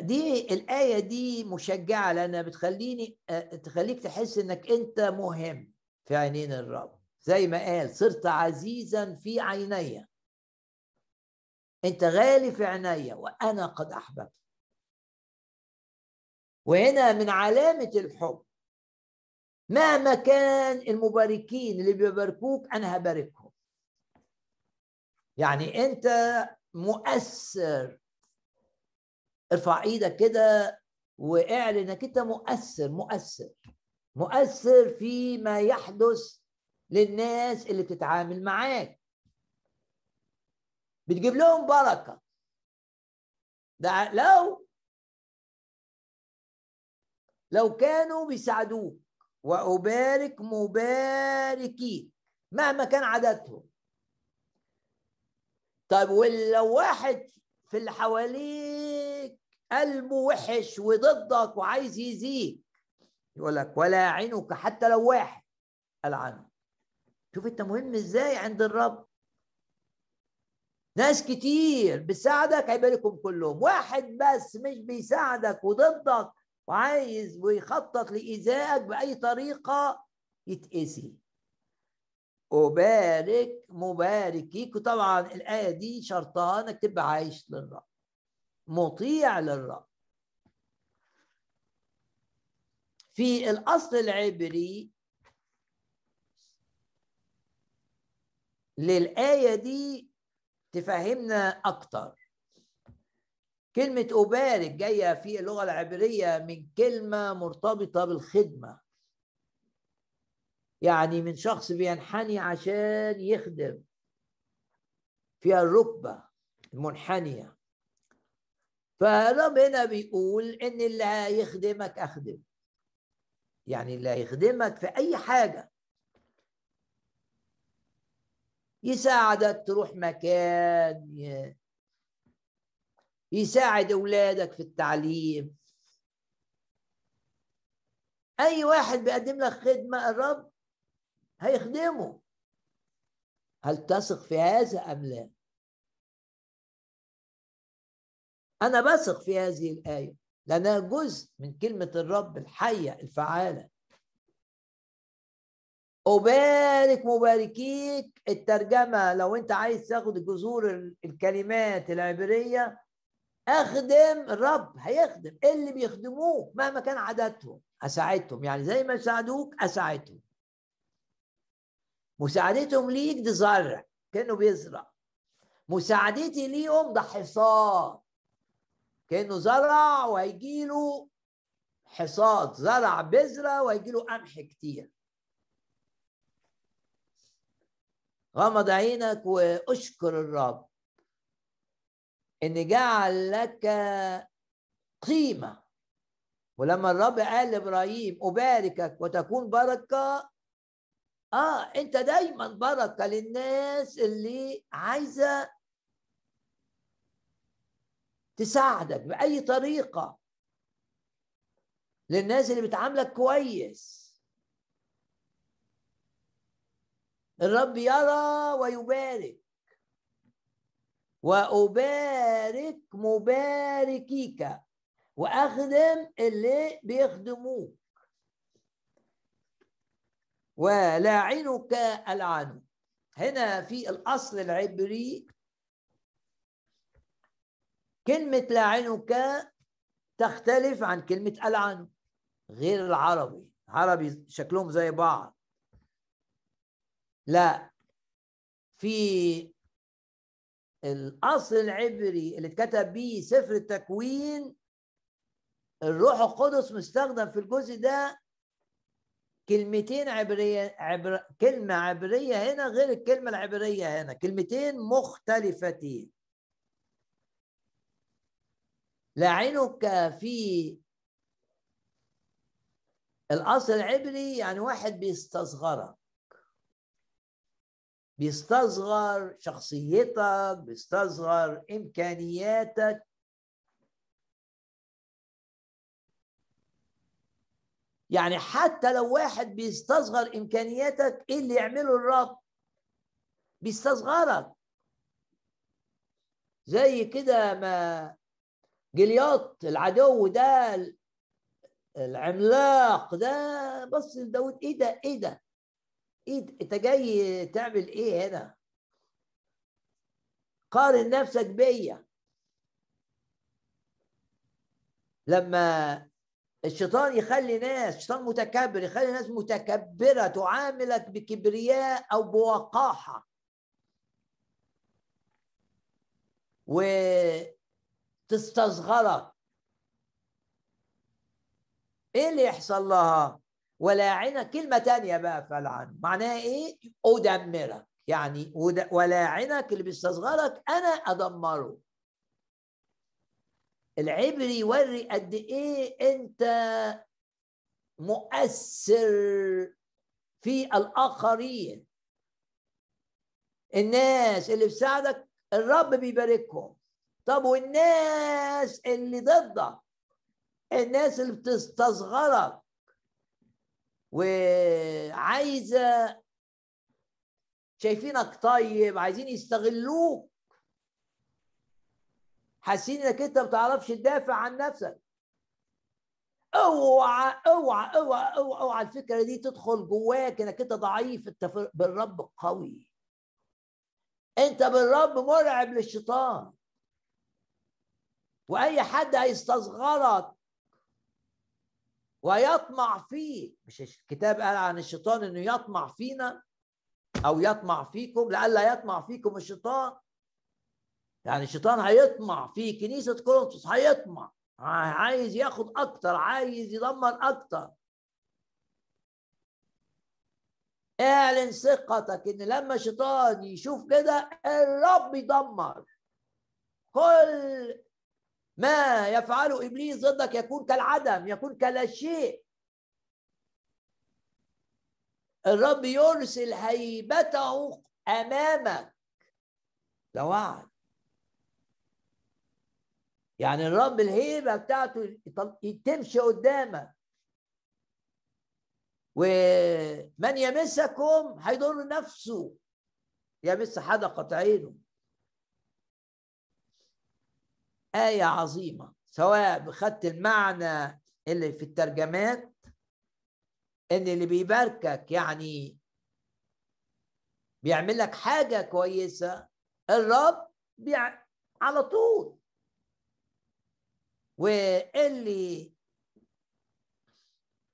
دي الآية دي مشجعة لأنها بتخليني آه، تخليك تحس إنك أنت مهم في عينين الرب. زي ما قال صرت عزيزا في عيني أنت غالي في عيني وأنا قد أحببت. وهنا من علامة الحب. مهما كان المباركين اللي بيباركوك أنا هباركهم. يعني أنت مؤثر. ارفع إيدك كده واعلن إنك أنت مؤثر مؤثر. مؤثر فيما يحدث للناس اللي بتتعامل معاك. بتجيب لهم بركة. ده لو لو كانوا بيساعدوك وأبارك مباركيك مهما كان عددهم. طيب ولو واحد في اللي حواليك قلبه وحش وضدك وعايز يزيك يقول لك ولا عينك حتى لو واحد العنه شوف انت مهم إزاي عند الرب. ناس كتير بتساعدك هيباركهم كلهم. واحد بس مش بيساعدك وضدك وعايز ويخطط لإيذائك بأي طريقة يتأذي. أبارك مباركيك وطبعا الآية دي شرطها إنك تبقى عايش للرب مطيع للرب. في الأصل العبري للآية دي تفهمنا أكتر. كلمة أبارك جاية في اللغة العبرية من كلمة مرتبطة بالخدمة. يعني من شخص بينحني عشان يخدم. فيها الركبة المنحنية. فالرب هنا بيقول إن اللي هيخدمك أخدم. يعني اللي هيخدمك في أي حاجة. يساعدك تروح مكان يساعد أولادك في التعليم. أي واحد بيقدم لك خدمة الرب هيخدمه. هل تثق في هذا أم لا؟ أنا بثق في هذه الآية لأنها جزء من كلمة الرب الحية الفعالة. أبارك مباركيك الترجمة لو أنت عايز تاخد جذور الكلمات العبرية أخدم الرب هيخدم. اللي بيخدموه مهما كان عددهم اساعدهم يعني زي ما يساعدوك اساعدهم مساعدتهم ليك دي زرع كأنه بيزرع. مساعدتي ليهم ده حصاد كأنه زرع وهيجي له حصاد. زرع بذره وهيجي له قمح كتير. غمض عينك وأشكر الرب. إن جعل لك قيمة. ولما الرب قال لإبراهيم أباركك وتكون بركة آه أنت دايما بركة للناس اللي عايزة تساعدك بأي طريقة. للناس اللي بتعاملك كويس. الرب يرى ويبارك. وأبارك مباركيك وأخدم اللي بيخدموك. ولاعنك ألعنه. هنا في الأصل العبري كلمة لاعنك تختلف عن كلمة ألعنه غير العربي. عربي شكلهم زي بعض. لا في الأصل العبري اللي اتكتب بيه سفر التكوين الروح القدس مستخدم في الجزء ده كلمتين عبرية عبر كلمة عبرية هنا غير الكلمة العبرية هنا كلمتين مختلفتين. لعنك في الأصل العبري يعني واحد بيستصغرك. بيستصغر شخصيتك بيستصغر إمكانياتك. يعني حتى لو واحد بيستصغر إمكانياتك إيه اللي يعمله الرب؟ بيستصغرك زي كده ما جلياط العدو ده العملاق ده بص لداود إيه ده؟ إيه ده؟ إيه أنت جاي تعمل إيه هنا؟ قارن نفسك بيا. لما الشيطان يخلي ناس شيطان متكبر يخلي ناس متكبرة تعاملك بكبرياء أو بوقاحة. وتستصغرك. إيه اللي يحصل لها؟ ولاعنة كلمة تانية بقى فلعن معناها إيه؟ أدمرك. يعني ولاعنك اللي بيستصغرك أنا أدمره. العبري يوري قد إيه أنت مؤثر في الآخرين. الناس اللي بتساعدك الرب بيباركهم. طب والناس اللي ضدك؟ الناس اللي بتستصغرك. وعايزة شايفينك طيب عايزين يستغلوك. حاسين إنك أنت ما بتعرفش تدافع عن نفسك. اوعى اوعى اوعى اوعى, أوعى الفكرة دي تدخل جواك إنك أنت ضعيف. أنت بالرب قوي. أنت بالرب مرعب للشيطان. وأي حد هيستصغرك ويطمع فيه مش الكتاب قال عن الشيطان إنه يطمع فينا أو يطمع فيكم لئلا يطمع فيكم الشيطان. يعني الشيطان هيطمع في كنيسة كورنثوس هيطمع. عايز ياخد أكتر عايز يدمر أكتر. اعلن ثقتك إن لما الشيطان يشوف كده الرب يدمر. كل ما يفعله إبليس ضدك يكون كالعدم يكون كلا شيء الرب يرسل هيبته أمامك. ده وعد. يعني الرب الهيبة بتاعته تمشي قدامك. ومن يمسكم هيضر نفسه. يمس حدقة عينه آية عظيمة سواء بخدت المعنى اللي في الترجمات إن اللي بيباركك يعني بيعمل لك حاجة كويسة الرب بيع... على طول. واللي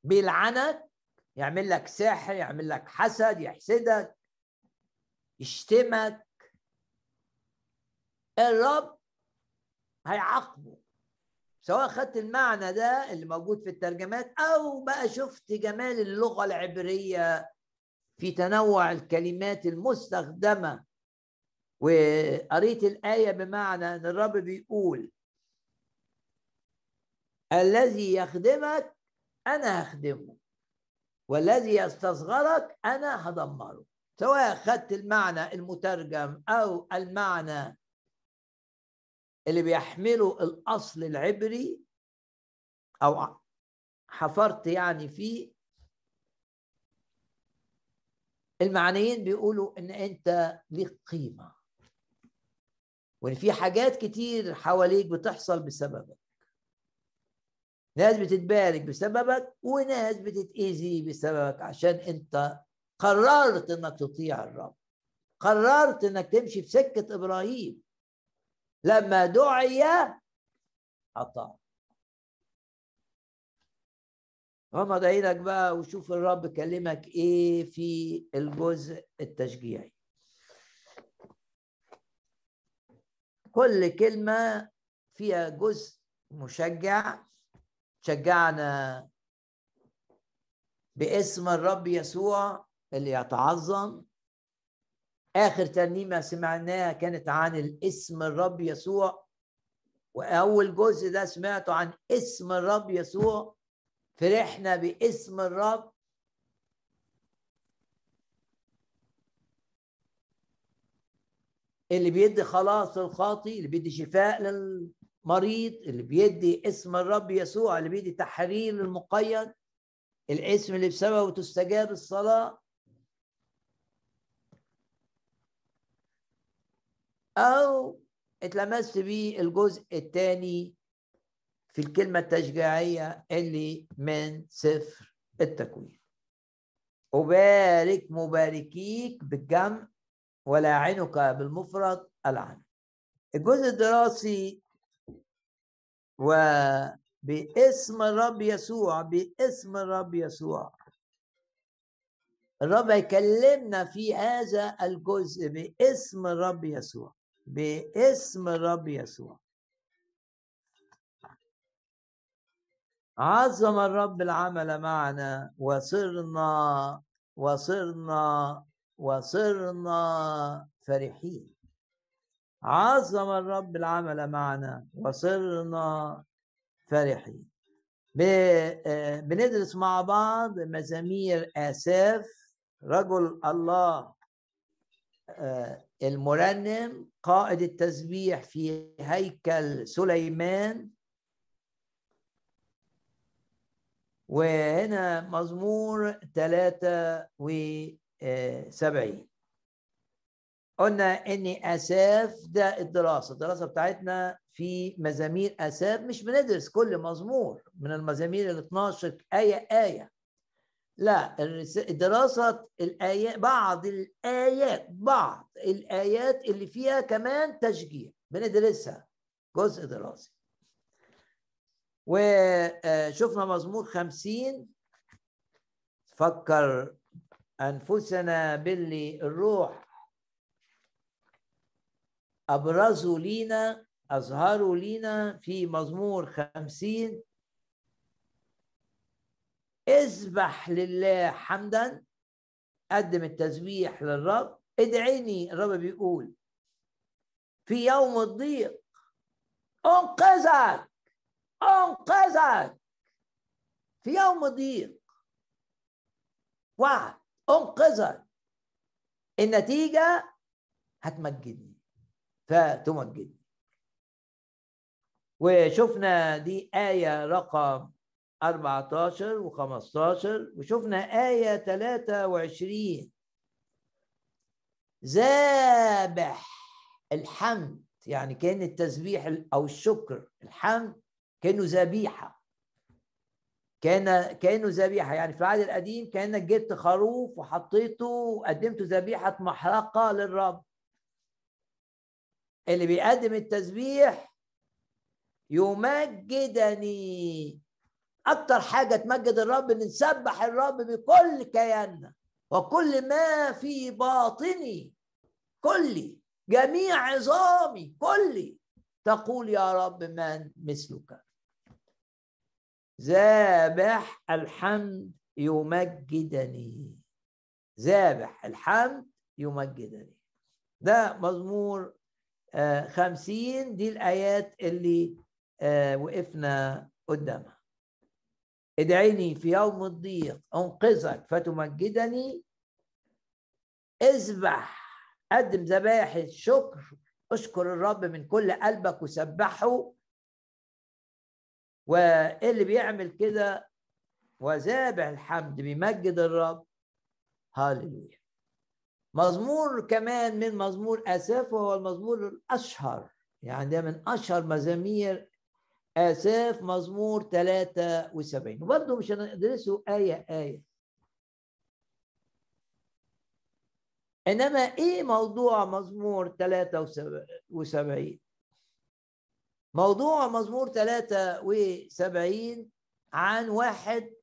بيلعنك يعمل لك سحر يعمل لك حسد يحسدك يشتمك الرب هيعاقبه. سواء خدت المعنى ده اللي موجود في الترجمات أو بقى شفت جمال اللغة العبرية في تنوع الكلمات المستخدمة. وقريت الآية بمعنى إن الرب بيقول الذي يخدمك أنا هخدمه والذي يستصغرك أنا هدمره. سواء خدت المعنى المترجم أو المعنى اللي بيحمله الأصل العبري أو حفرت يعني فيه المعنيين بيقولوا إن أنت ليك قيمة وإن في حاجات كتير حواليك بتحصل بسببك. ناس بتتبارك بسببك وناس بتتأذي بسببك عشان أنت قررت إنك تطيع الرب. قررت إنك تمشي في سكة إبراهيم. لما دعي أطاع غمض عينك بقى وشوف الرب كلمك إيه في الجزء التشجيعي. كل كلمة فيها جزء مشجع. شجعنا باسم الرب يسوع اللي يتعظم. آخر ترنيمة سمعناها كانت عن الاسم الرب يسوع وأول جزء ده سمعته عن اسم الرب يسوع. فرحنا باسم الرب. اللي بيدي خلاص للخاطي اللي بيدي شفاء للمريض اللي بيدي اسم الرب يسوع اللي بيدي تحرير للمقيد. الاسم اللي بسببه تستجاب الصلاة. أو اتلمست بيه الجزء الثاني في الكلمة التشجيعية اللي من سفر التكوين. أبارك مباركيك بالجمع ولاعنك بالمفرد العام. الجزء الدراسي وباسم الرب يسوع باسم الرب يسوع. الرب يكلمنا في هذا الجزء باسم الرب يسوع. باسم الرب يسوع. عظم الرب العمل معنا وصرنا وصرنا وصرنا فرحين. عظم الرب العمل معنا وصرنا فرحين. آه، بندرس مع بعض مزامير آساف رجل الله آه، المرنم قائد التسبيح في هيكل سليمان. وهنا مزمور 73 قلنا ان أساف ده الدراسة. الدراسة بتاعتنا في مزامير أساف مش بندرس كل مزمور من المزامير ال 12 آية آية. لا دراسة الآيات بعض الآيات بعض الآيات اللي فيها كمان تشجيع بندرسها جزء دراسي. وشفنا مزمور خمسين. فكر أنفسنا باللي الروح أبرزوا لينا أظهروا لينا في مزمور خمسين. اذبح لله حمدا قدم التسبيح للرب. ادعيني الرب بيقول في يوم الضيق أنقذك أنقذك. في يوم ضيق وعد أنقذك. النتيجة هتمجدني فتمجدني. وشفنا دي آية رقم 14 و15 وشفنا آية 23 ذابح الحمد يعني كأن التسبيح أو الشكر. الحمد كأنه ذبيحة. كان كأنه ذبيحة. يعني في العهد القديم كأنك جبت خروف وحطيته وقدمته ذبيحة محرقة للرب. اللي بيقدم التسبيح يمجدني أكتر حاجة تمجد الرب إن نسبح الرب بكل كياننا وكل ما في باطني كلي جميع عظامي كلي. تقول يا رب من مثلك. ذابح الحمد يمجدني. ذابح الحمد يمجدني. ده مزمور آه، خمسين. دي الآيات اللي آه، وقفنا قدامها. ادعيني في يوم الضيق أنقذك فتمجدني. اذبح قدم ذبائح الشكر أشكر الرب من كل قلبك وسبحه. واللي بيعمل كده؟ وذابح الحمد بيمجد الرب. هاللويا مزمور كمان من مزمور اساف وهو المزمور الأشهر يعني ده من أشهر مزامير اساف مزمور 73 وبرضه مش هندرسه آية آية. إنما إيه موضوع مزمور 73 موضوع مزمور 73 عن واحد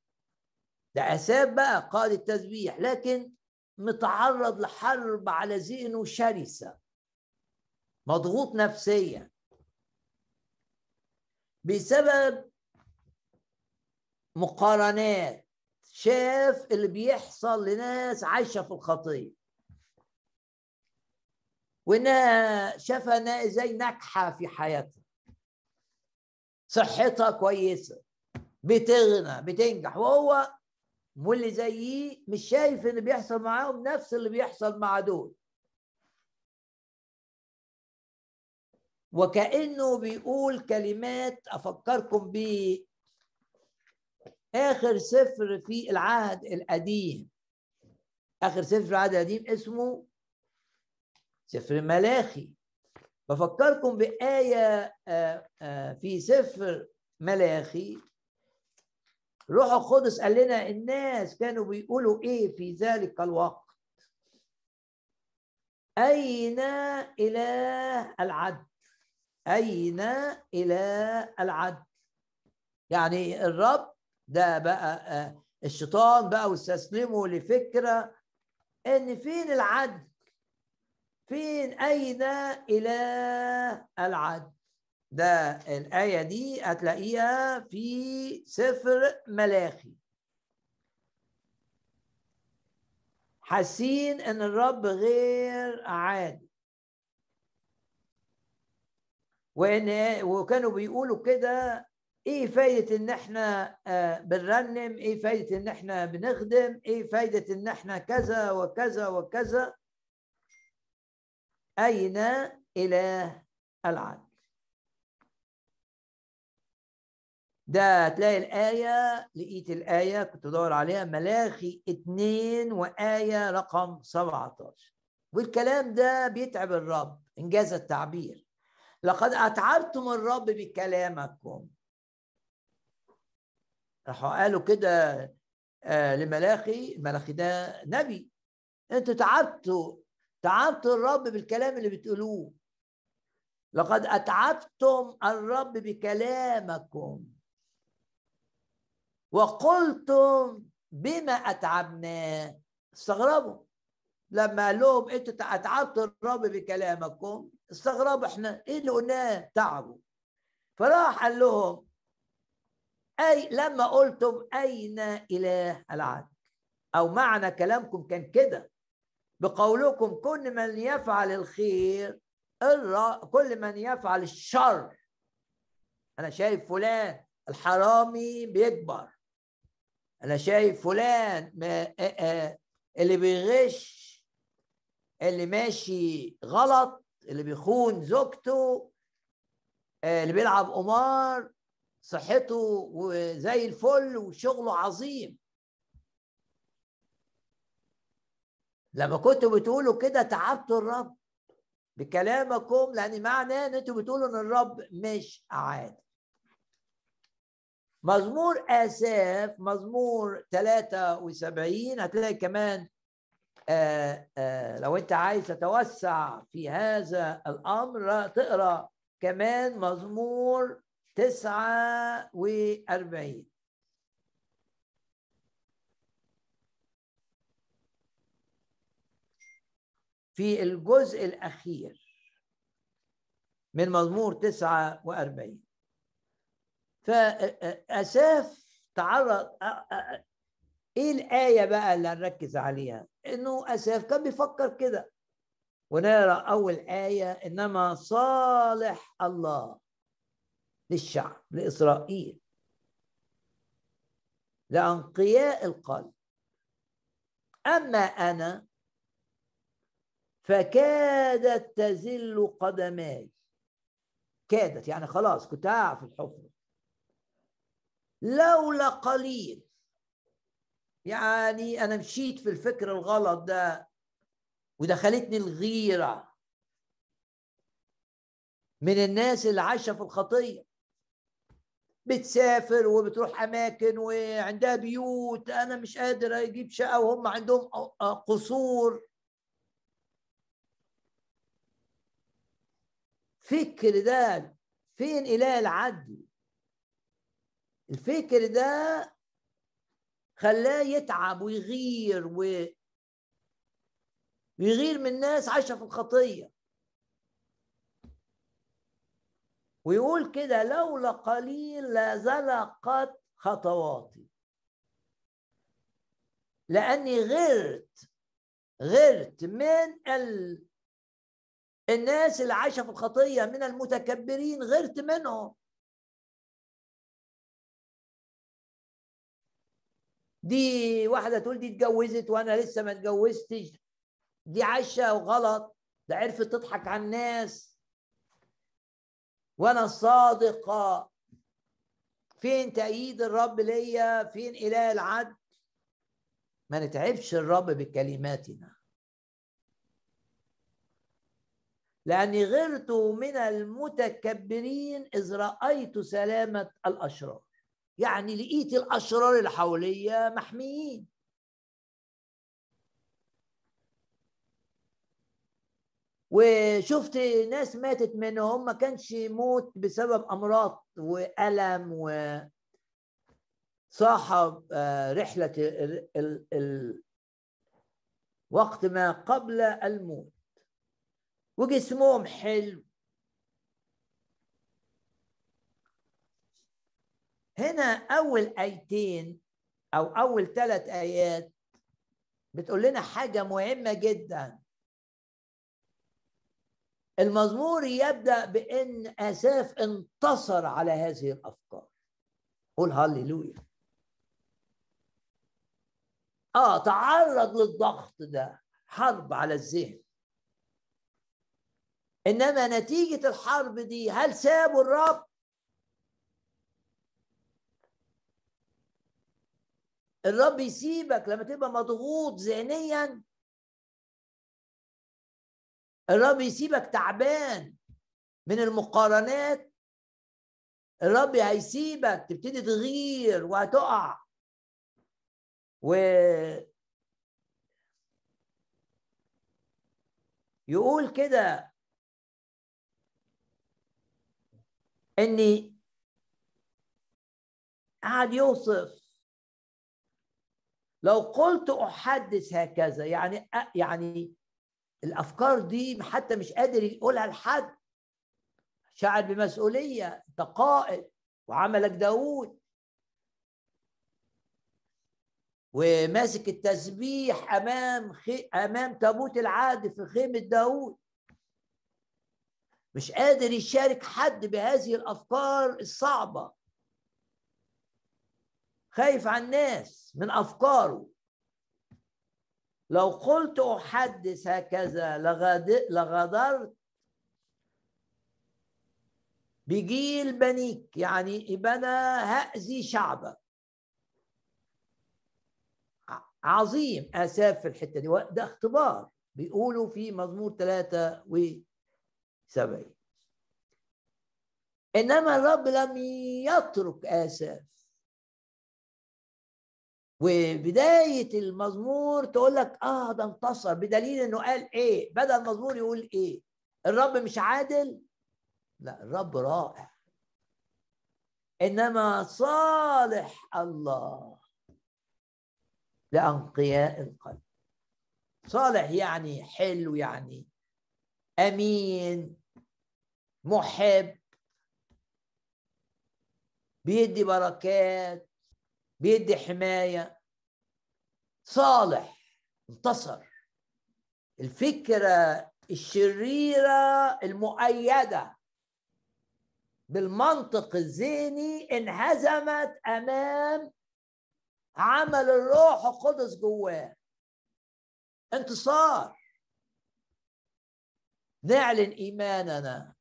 ده أساب بقى قائد التسبيح لكن متعرض لحرب على ذهنه شرسة مضغوط نفسيا. بسبب مقارنات. شاف اللي بيحصل لناس عايشة في الخطية وإنها شافها زي ناجحة في حياتها. صحتها كويسة. بتغنى بتنجح. وهو واللي زيه مش شايف اللي بيحصل معاهم نفس اللي بيحصل مع دول. وكأنه بيقول كلمات أفكركم ب آخر سفر في العهد القديم. آخر سفر في العهد القديم اسمه سفر ملاخي. بفكركم بآية آه، آه، في سفر ملاخي. روح القدس قال لنا الناس كانوا بيقولوا إيه في ذلك الوقت؟ أين إله العدل؟ أين إله العدل؟ يعني الرب ده بقى آه، الشيطان بقى واستسلموا لفكرة إن فين العدل؟ فين أين إله العدل؟ ده الآية دي هتلاقيها في سفر ملاخي. حاسين إن الرب غير عادل. وإن وكانوا بيقولوا كده إيه فايدة إن إحنا آه، بنرنم؟ إيه فايدة إن إحنا بنخدم؟ إيه فايدة إن إحنا كذا وكذا وكذا؟ أين إله العدل؟ ده تلاقي الآية لقيت الآية كنت بدور عليها ملاخي اتنين وآية رقم 17 والكلام ده بيتعب الرب إنجاز التعبير. لقد أتعبتم الرب بكلامكم. راحوا قالوا كده آه لملاخي الملاخي ده نبي. أنتوا تعبتوا تعبتوا الرب بالكلام اللي بتقولوه. لقد أتعبتم الرب بكلامكم. وقلتم بما أتعبناه. استغربوا. لما قال لهم أنتوا اتعبتوا الرب بكلامكم. استغربوا إحنا إيه اللي قلناه؟ تعبوا. فراح قال لهم أي لما قلتم أين إله العدل؟ أو معنى كلامكم كان كده. بقولكم كل من يفعل الخير كل من يفعل الشر. أنا شايف فلان الحرامي بيكبر. أنا شايف فلان ما اللي بيغش اللي ماشي غلط. اللي بيخون زوجته اللي بيلعب قمار صحته وزي الفل وشغله عظيم. لما كنتوا بتقولوا كده تعبتوا الرب بكلامكم لأن معناه إن أنتوا بتقولوا إن الرب مش عادل. مزمور آساف مزمور 73 هتلاقي كمان لو انت عايز تتوسع في هذا الأمر تقرأ كمان مزمور 49 في الجزء الأخير من مزمور 49 فأساف تعرض إيه الآية بقى اللي هنركز عليها؟ إنه أساف كان بيفكر كده. ونرى أول آية إنما صالح الله للشعب لإسرائيل لأنقياء القلب. أما أنا فكادت تزل قدماي. كادت يعني خلاص كنت هقع في الحفرة. لولا قليل يعني أنا مشيت في الفكر الغلط ده ودخلتني الغيرة من الناس اللي عايشة في الخطية. بتسافر وبتروح أماكن وعندها بيوت أنا مش قادر أجيب شقة وهم عندهم قصور. فكر ده فين إله العدل؟ الفكر ده خلاه يتعب ويغير و ويغير من ناس عايشة في الخطية. ويقول كده لولا قليل لزلقت خطواتي. لأني غرت غرت من ال... الناس اللي عايشة في الخطية من المتكبرين غرت منهم. دي واحدة تقول دي اتجوزت وأنا لسه ما اتجوزتش. دي عايشة وغلط ده عرفت تضحك على الناس. وأنا صادقة. فين تأييد الرب ليا؟ فين إله العدل؟ ما نتعبش الرب بكلماتنا. لأني غرت من المتكبرين إذ رأيت سلامة الأشرار. يعني لقيت الأشرار اللي حواليا محميين. وشفت ناس ماتت منهم ما كانش موت بسبب أمراض وألم و صاحب آه، رحلة ال ال ال وقت ما قبل الموت. وجسمهم حلو. هنا أول آيتين أو أول ثلاث آيات بتقول لنا حاجة مهمة جدا. المزمور يبدأ بإن آساف انتصر على هذه الأفكار. قول هللويا. آه تعرض للضغط ده حرب على الذهن. إنما نتيجة الحرب دي هل سابوا الرب؟ الرب يسيبك لما تبقى مضغوط ذهنيا. الرب يسيبك تعبان من المقارنات. الرب هيسيبك تبتدي تغير وهتقع. و يقول كده إني قعد يوصف لو قلت أحدث هكذا يعني يعني الأفكار دي حتى مش قادر يقولها لحد. شعر بمسؤولية أنت قائد وعملك داوود. وماسك التسبيح أمام خي... أمام تابوت العهد في خيمة داوود. مش قادر يشارك حد بهذه الأفكار الصعبة. خايف على الناس من أفكاره. لو قلت أحدث هكذا لغدرت بجيل بنيك يعني يبقى أنا هأذي شعبك. عظيم آساف في الحتة دي ده اختبار. بيقولوا في مزمور 73 إنما الرب لم يترك آساف وبداية المزمور تقول لك آه ده انتصر بدليل إنه قال إيه؟ بدا المزمور يقول إيه؟ الرب مش عادل؟ لا الرب رائع. إنما صالح الله لأنقياء القلب. صالح يعني حلو يعني أمين محب بيدي بركات بيدي حماية. صالح انتصر. الفكرة الشريرة المؤيدة بالمنطق الذهني انهزمت أمام عمل الروح القدس جواه. انتصار. نعلن إيماننا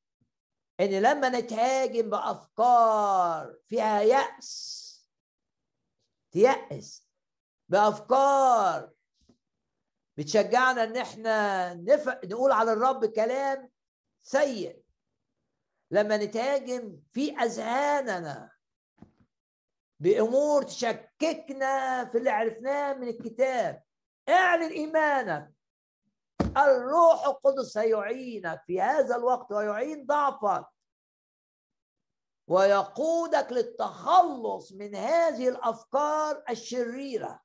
إن لما نتهاجم بأفكار فيها يأس تيأس بأفكار بتشجعنا إن إحنا نف... نقول على الرب كلام سيء. لما نتهاجم في أذهاننا بأمور تشككنا في اللي عرفناه من الكتاب. اعلن إيمانك. الروح القدس سيعينك في هذا الوقت ويعين ضعفك. ويقودك للتخلص من هذه الأفكار الشريرة.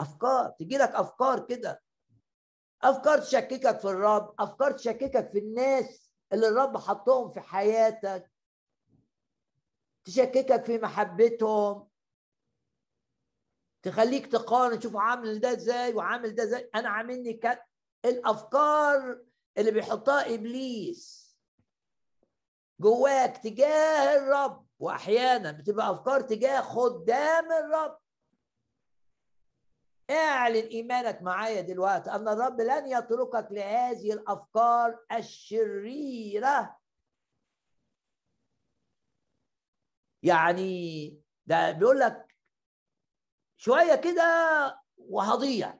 أفكار تجي لك أفكار كده. أفكار تشككك في الرب أفكار تشككك في الناس اللي الرب حطهم في حياتك. تشككك في محبتهم. تخليك تقارن تشوف عامل ده إزاي وعامل ده إزاي. أنا عاملني كده الأفكار اللي بيحطها إبليس جواك تجاه الرب وأحيانا بتبقى أفكار تجاه خدام الرب. اعلن إيمانك معايا دلوقتي أن الرب لن يتركك لهذه الأفكار الشريرة. يعني ده بيقول لك شوية كده وهضيع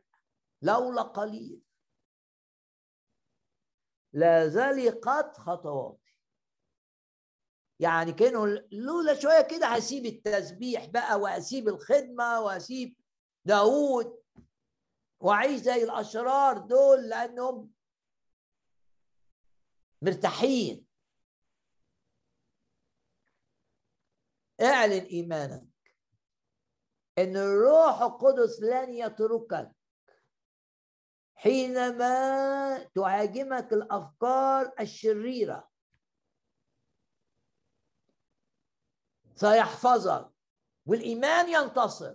لولا قليل. لزلقت خطوات يعني كانوا لولا شوية كده هسيب التسبيح بقى واسيب الخدمة واسيب داوود وأعيش زي الأشرار دول لأنهم مرتاحين. اعلن إيمانك إن الروح القدس لن يتركك حينما تهاجمك الأفكار الشريرة. سيحفظك. والإيمان ينتصر.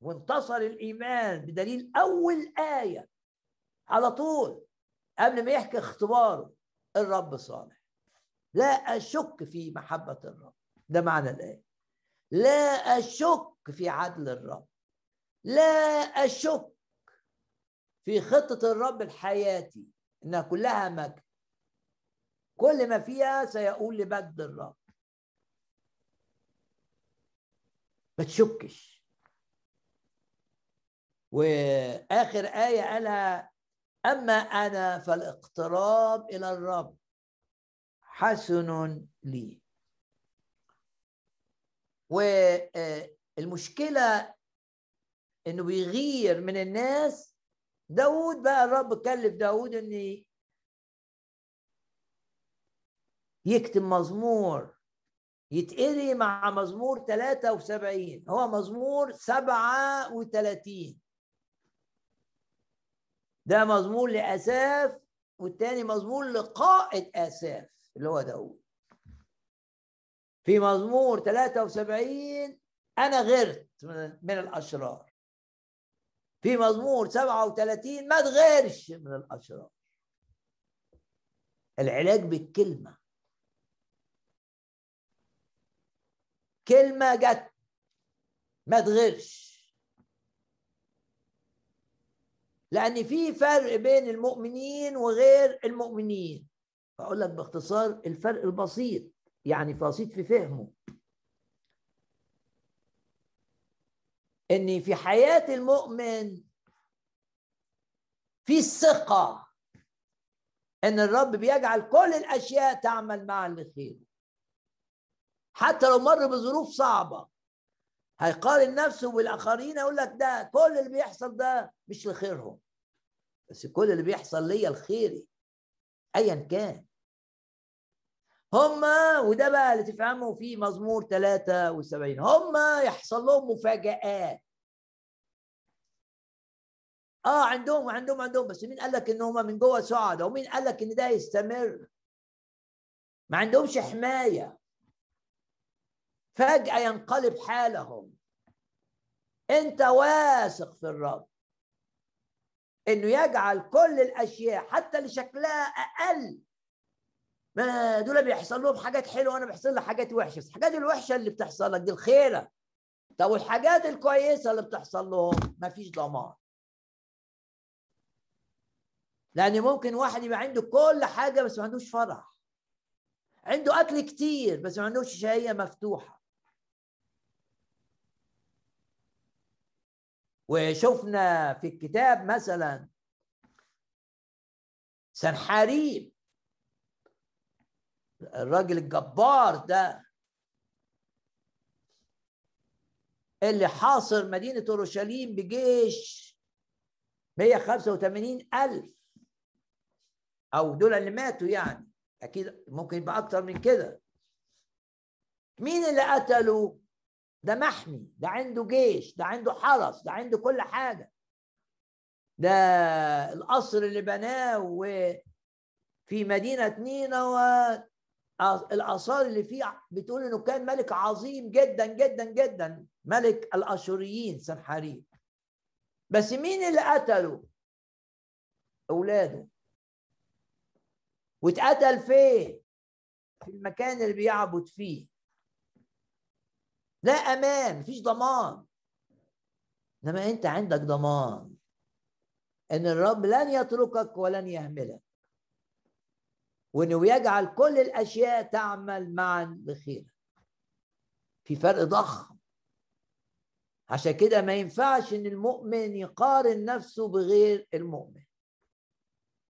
وانتصر الإيمان بدليل أول آية. على طول. قبل ما يحكي اختباره. الرب صالح. لا أشك في محبة الرب. ده معنى الآية. لا أشك في عدل الرب. لا أشك في خطة الرب لحياتي إنها كلها مجد. كل ما فيها سيقول لمجد الرب. ما تشكش. وآخر آية قالها أما أنا فالاقتراب إلى الرب حسن لي. والمشكلة إنه بيغير من الناس. داود بقى الرب كلف داود ان يكتب مزمور يتقري مع مزمور 73 هو مزمور 37 ده مزمور لأساف والتاني مزمور لقائد آساف اللي هو داود في مزمور 73 أنا غرت من الأشرار. في مزمور 37 ما تغيرش من الأشرار. العلاج بالكلمة. كلمة جت. ما تغيرش. لأن في فرق بين المؤمنين وغير المؤمنين. أقول لك باختصار الفرق البسيط يعني بسيط في فهمه. إن في حياة المؤمن في الثقه إن الرب بيجعل كل الأشياء تعمل معا لخير حتى لو مر بظروف صعبة. هيقارن نفسه بالآخرين يقول لك ده كل اللي بيحصل ده مش لخيرهم. بس كل اللي بيحصل ليا الخيري ايا كان. هم وده بقى اللي تفهموا في مزمور 73 هم يحصل لهم مفاجآت. آه عندهم وعندهم عندهم. بس مين قال لك إن هم من جوه سعداء؟ ومين قال لك إن ده يستمر؟ ما عندهمش حماية. فجأة ينقلب حالهم. انت واثق في الرب. انه يجعل كل الاشياء حتى اللي شكلها أقل. ما دول بيحصل لهم حاجات حلوة وأنا بيحصل لي حاجات وحشة. الحاجات الوحشة اللي بتحصل لك دي الخيرة. طب والحاجات الكويسة اللي بتحصل لهم؟ مفيش ضمان. لأن ممكن واحد يبقى عنده كل حاجة بس ما عندوش فرح. عنده أكل كتير بس ما عندوش شهية مفتوحة. وشفنا في الكتاب مثلا سنحاريب الراجل الجبار ده اللي حاصر مدينة أورشليم بجيش 185 ألف. أو دول اللي ماتوا يعني. أكيد ممكن يبقى أكتر من كده. مين اللي قتله؟ ده محمي ده عنده جيش ده عنده حرس ده عنده كل حاجة ده القصر اللي بناه في مدينة نينوى الآثار اللي فيه بتقول إنه كان ملك عظيم جدا جدا جدا ملك الأشوريين سنحاريب بس مين اللي قتله؟ أولاده واتقتل فين؟ في المكان اللي بيعبد فيه لا أمان مفيش ضمان. إنما أنت عندك ضمان. إن الرب لن يتركك ولن يهملك وإنه يجعل كل الأشياء تعمل معا بخير. في فرق ضخم. عشان كده ما ينفعش إن المؤمن يقارن نفسه بغير المؤمن.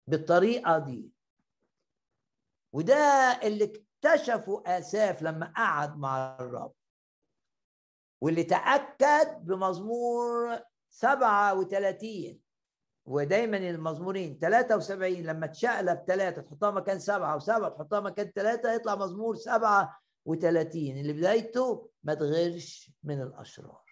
بالطريقة دي. وده اللي اكتشفه آساف لما قعد مع الرب. واللي تأكد بمزمور 37 ودايما المزمورين 73 لما تشقلب ثلاثة تحطها مكان سبعة وسبعة تحطها مكان ثلاثة يطلع مزمور 37 اللي بدايته ما تغيرش من الأشرار.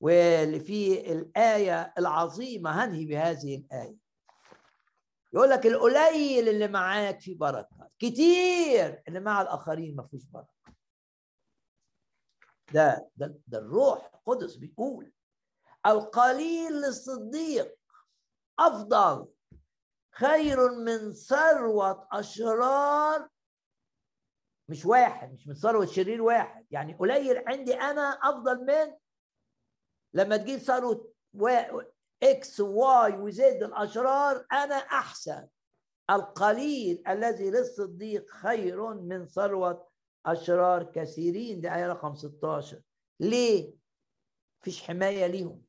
واللي في الآية العظيمة هنهي بهذه الآية. يقول لك القليل اللي معاك في بركة. كتير اللي مع الآخرين ما فيهوش بركة. ده ده ده الروح القدس بيقول القليل للصديق أفضل خير من ثروة أشرار. مش واحد مش من ثروة شرير واحد يعني قليل عندي أنا أفضل من لما تجيب ثروة إكس وواي وزد الأشرار أنا أحسن. القليل الذي للصديق خير من ثروة أشرار كثيرين دي آية رقم 16 ليه؟ فيش حماية ليهم.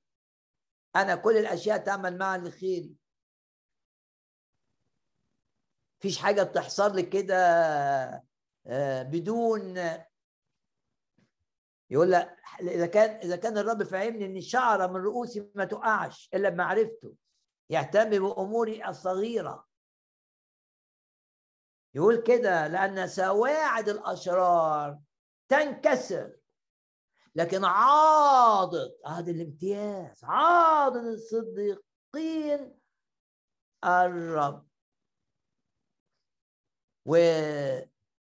أنا كل الأشياء تعمل معا لخيري فيش حاجة بتحصل لي كده آه، بدون يقول لك إذا كان إذا كان الرب فهمني إن الشعره من رؤوسي ما تقعش إلا بمعرفته. يهتم بأموري الصغيرة. يقول كده لأن سواعد الأشرار تنكسر لكن عاضد هذا الامتياز عاضد الصديقين الرب. و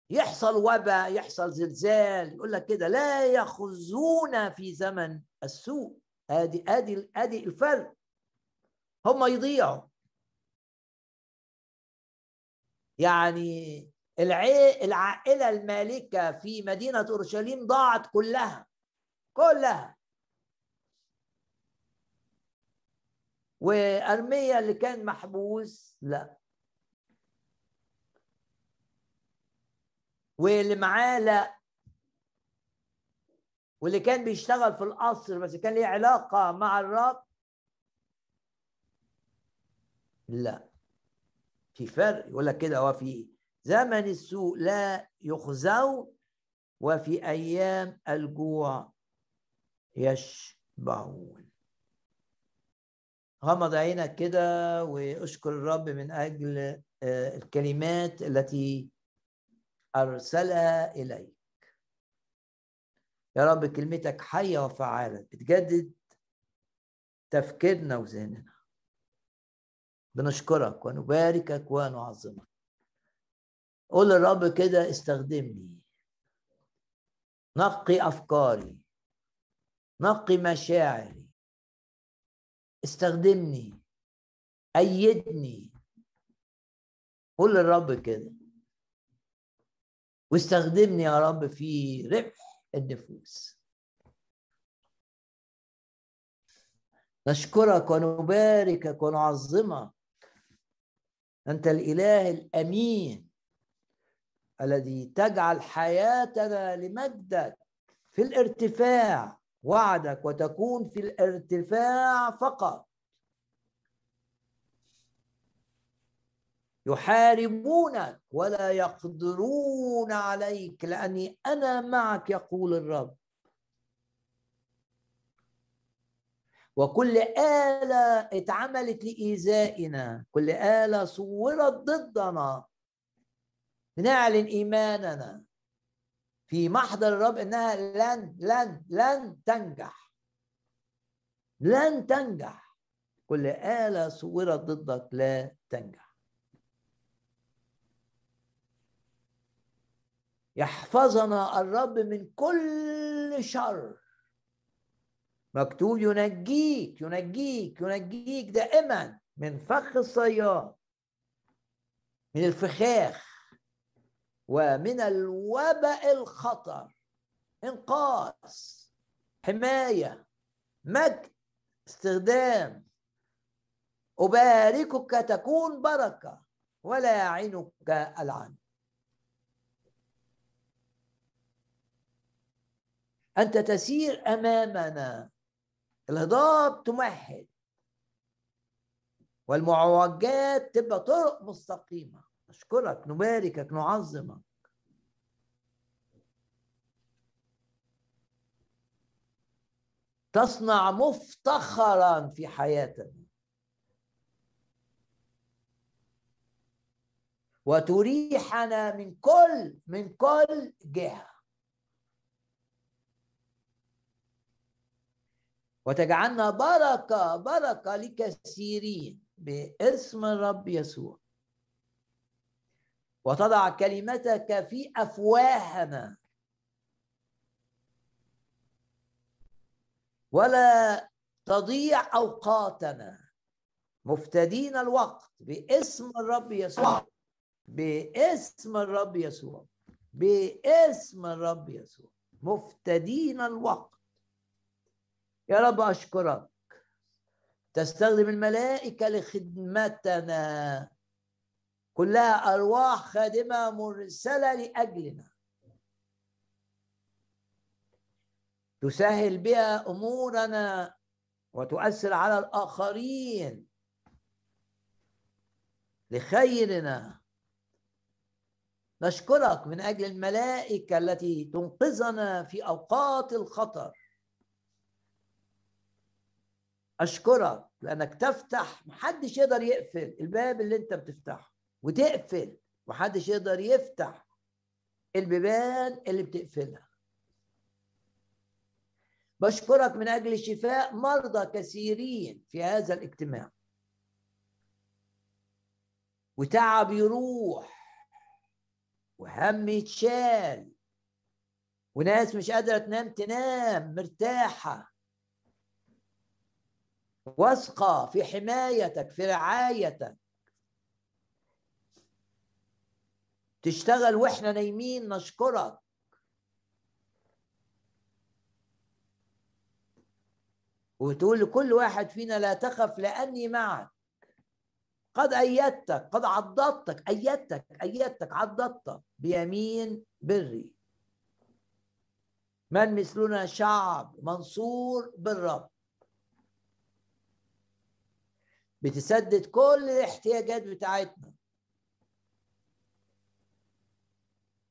يحصل وباء يحصل زلزال يقول لك كده لا يخزون في زمن السوء. ادي ادي ادي الفرق. هم يضيعوا. يعني العائلة المالكة في مدينة أورشليم ضاعت كلها كلها. وأرميا اللي كان محبوس لا. واللي معاه لا. واللي كان بيشتغل في القصر بس كان ليه علاقة مع الرب لا. في فرق يقول لك كده وفي زمن السوء لا يخزوا وفي أيام الجوع يشبعون. غمض عينك كده واشكر الرب من أجل آه، الكلمات التي أرسلها إليك. يا رب كلمتك حية وفعالة بتجدد تفكيرنا وذهننا. بنشكرك ونباركك ونعظمك. قول للرب كده استخدمني. نقي أفكاري. نقي مشاعري. استخدمني. أيدني. قول للرب كده. واستخدمني يا رب في ربح النفوس. نشكرك ونباركك ونعظمك. أنت الإله الأمين الذي تجعل حياتنا لمجدك في الارتفاع وعدك وتكون في الارتفاع فقط. يحاربونك ولا يقدرون عليك لأني أنا معك يقول الرب. وكل آلة اتعملت لإيذائنا كل آلة صورت ضدنا. بنعلن إيماننا. في محضر الرب إنها لن لن لن تنجح. لن تنجح. كل آلة صورت ضدك لا تنجح. يحفظنا الرب من كل شر. مكتوب ينجيك ينجيك ينجيك دائما من فخ الصياد من الفخاخ ومن الوباء الخطر انقاذ حماية مجد استخدام. أباركك تكون بركة ولا يعينك العن أنت تسير أمامنا. الهضاب تمهد. والمعوجات تبقى طرق مستقيمة. نشكرك نباركك نعظمك. تصنع مفتخرا في حياتنا. وتريحنا من كل من كل جهة. وتجعلنا بركة بركة لكثيرين باسم الرب يسوع. وتضع كلمتك في أفواهنا. ولا تضيع أوقاتنا. مفتدين الوقت باسم الرب يسوع. باسم الرب يسوع. باسم الرب يسوع. مفتدين الوقت. يا رب أشكرك. تستخدم الملائكة لخدمتنا. كلها أرواح خادمة مرسلة لأجلنا. تسهل بها أمورنا وتؤثر على الآخرين. لخيرنا. نشكرك من أجل الملائكة التي تنقذنا في أوقات الخطر. أشكرك لأنك تفتح محدش يقدر يقفل الباب اللي أنت بتفتحه وتقفل محدش يقدر يفتح البيبان اللي بتقفلها. بشكرك من أجل شفاء مرضى كثيرين في هذا الاجتماع. وتعب يروح وهم يتشال وناس مش قادرة تنام تنام مرتاحة. واثقه في حمايتك في رعايتك. تشتغل وإحنا نايمين نشكرك. وتقول لكل واحد فينا لا تخف لأني معك. قد أيدتك قد عضدتك أيدتك أيدتك عضدتك بيمين بري. من مثلنا شعب منصور بالرب. بتسدد كل الاحتياجات بتاعتنا.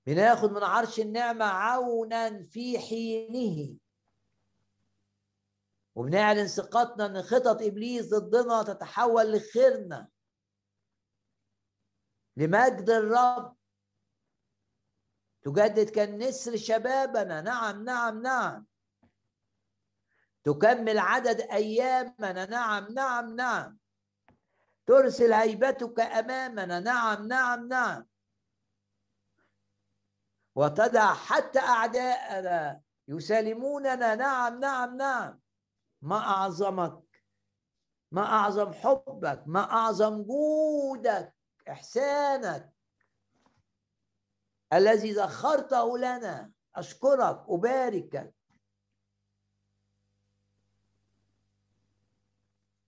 بناخد من عرش النعمة عونا في حينه. وبنعلن ثقتنا إن خطط إبليس ضدنا تتحول لخيرنا. لمجد الرب. تجدد كالنسر شبابنا. نعم نعم نعم. تكمل عدد أيامنا. نعم نعم نعم. ترسل هيبتك أمامنا. نعم نعم نعم. وتدع حتى أعداءنا يسالموننا. نعم نعم نعم. ما أعظمك ما أعظم حبك ما أعظم جودك إحسانك الذي ذخرته لنا. أشكرك أباركك.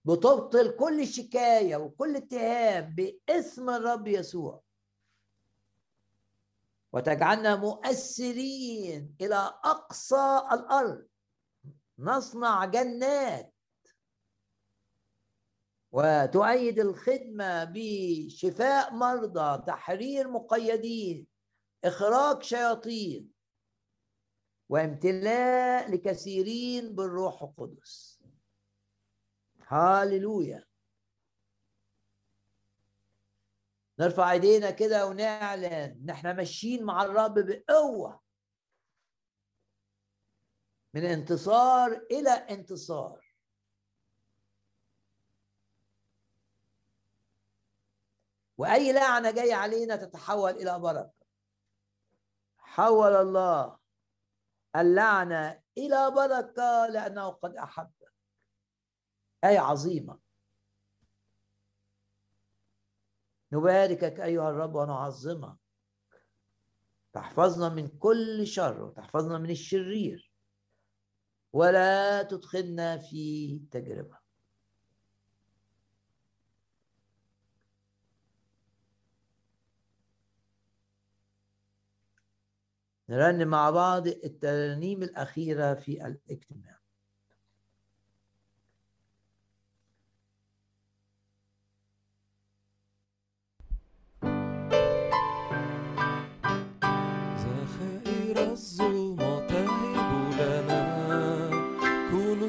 بتبطل كل شكاية وكل اتهام باسم الرب يسوع. وتجعلنا مؤثرين إلى أقصى الأرض. نصنع جنات. وتؤيد الخدمة بشفاء مرضى تحرير مقيدين إخراج شياطين وامتلاء لكثيرين بالروح القدس. هاليلويا. نرفع ايدينا كده ونعلن إن إحنا ماشيين مع الرب بقوة. من انتصار إلى انتصار. وأي لعنة جاية علينا تتحول إلى بركة. حول الله اللعنة إلى بركة لأنه قد احبك آية عظيمة. نباركك أيها الرب ونعظمك. تحفظنا من كل شر وتحفظنا من الشرير. ولا تدخلنا في تجربة. نرنم مع بعض الترانيم الأخيرة في الاجتماع.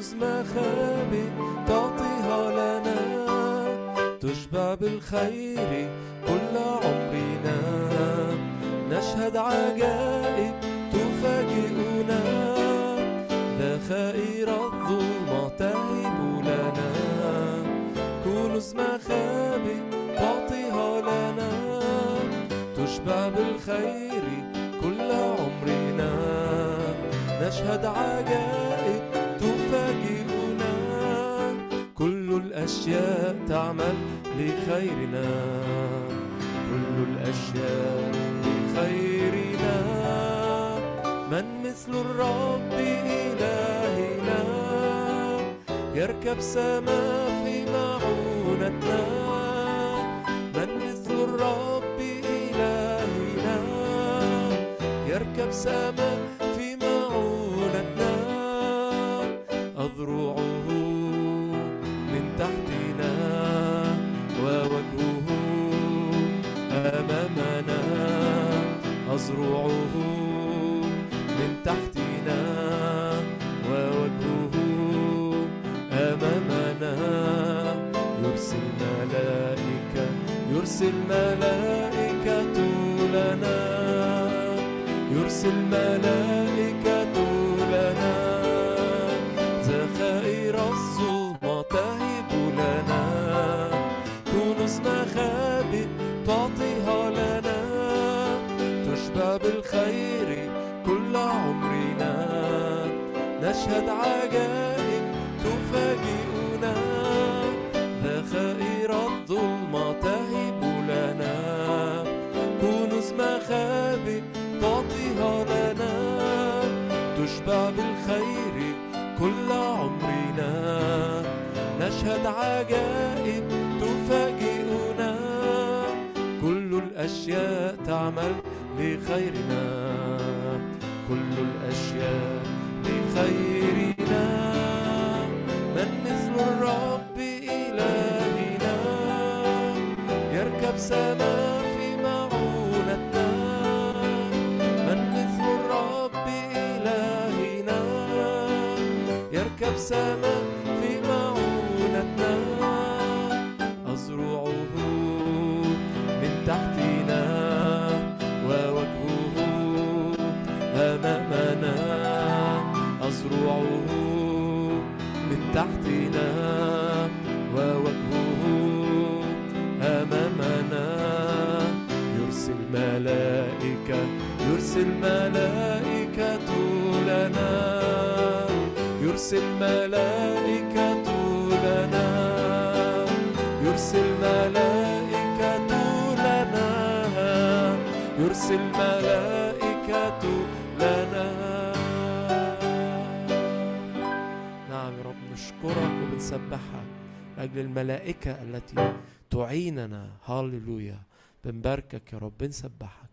كنوز مخابئ تعطيها لنا تشبع بالخير كل عمرنا. نشهد عجائب تفاجئنا. ذخائر الظلمة تهب لنا. كنوز مخابئ تعطيها لنا تشبع بالخير كل عمرنا. نشهد عجائب الأشياء تعمل لخيرنا. كل الأشياء لخيرنا. من مثل الرب إلهنا؟ يركب سما في معونتنا. من مثل الرب إلهنا؟ يركب سما يرسل ملائكة لنا. يرسل ملائكة لنا. يرسل ملائكة لنا. نعم يا رب نشكرك وبنسبحك لأجل الملائكة التي تعيننا. هاليلويا بنباركك يا رب بنسبحك.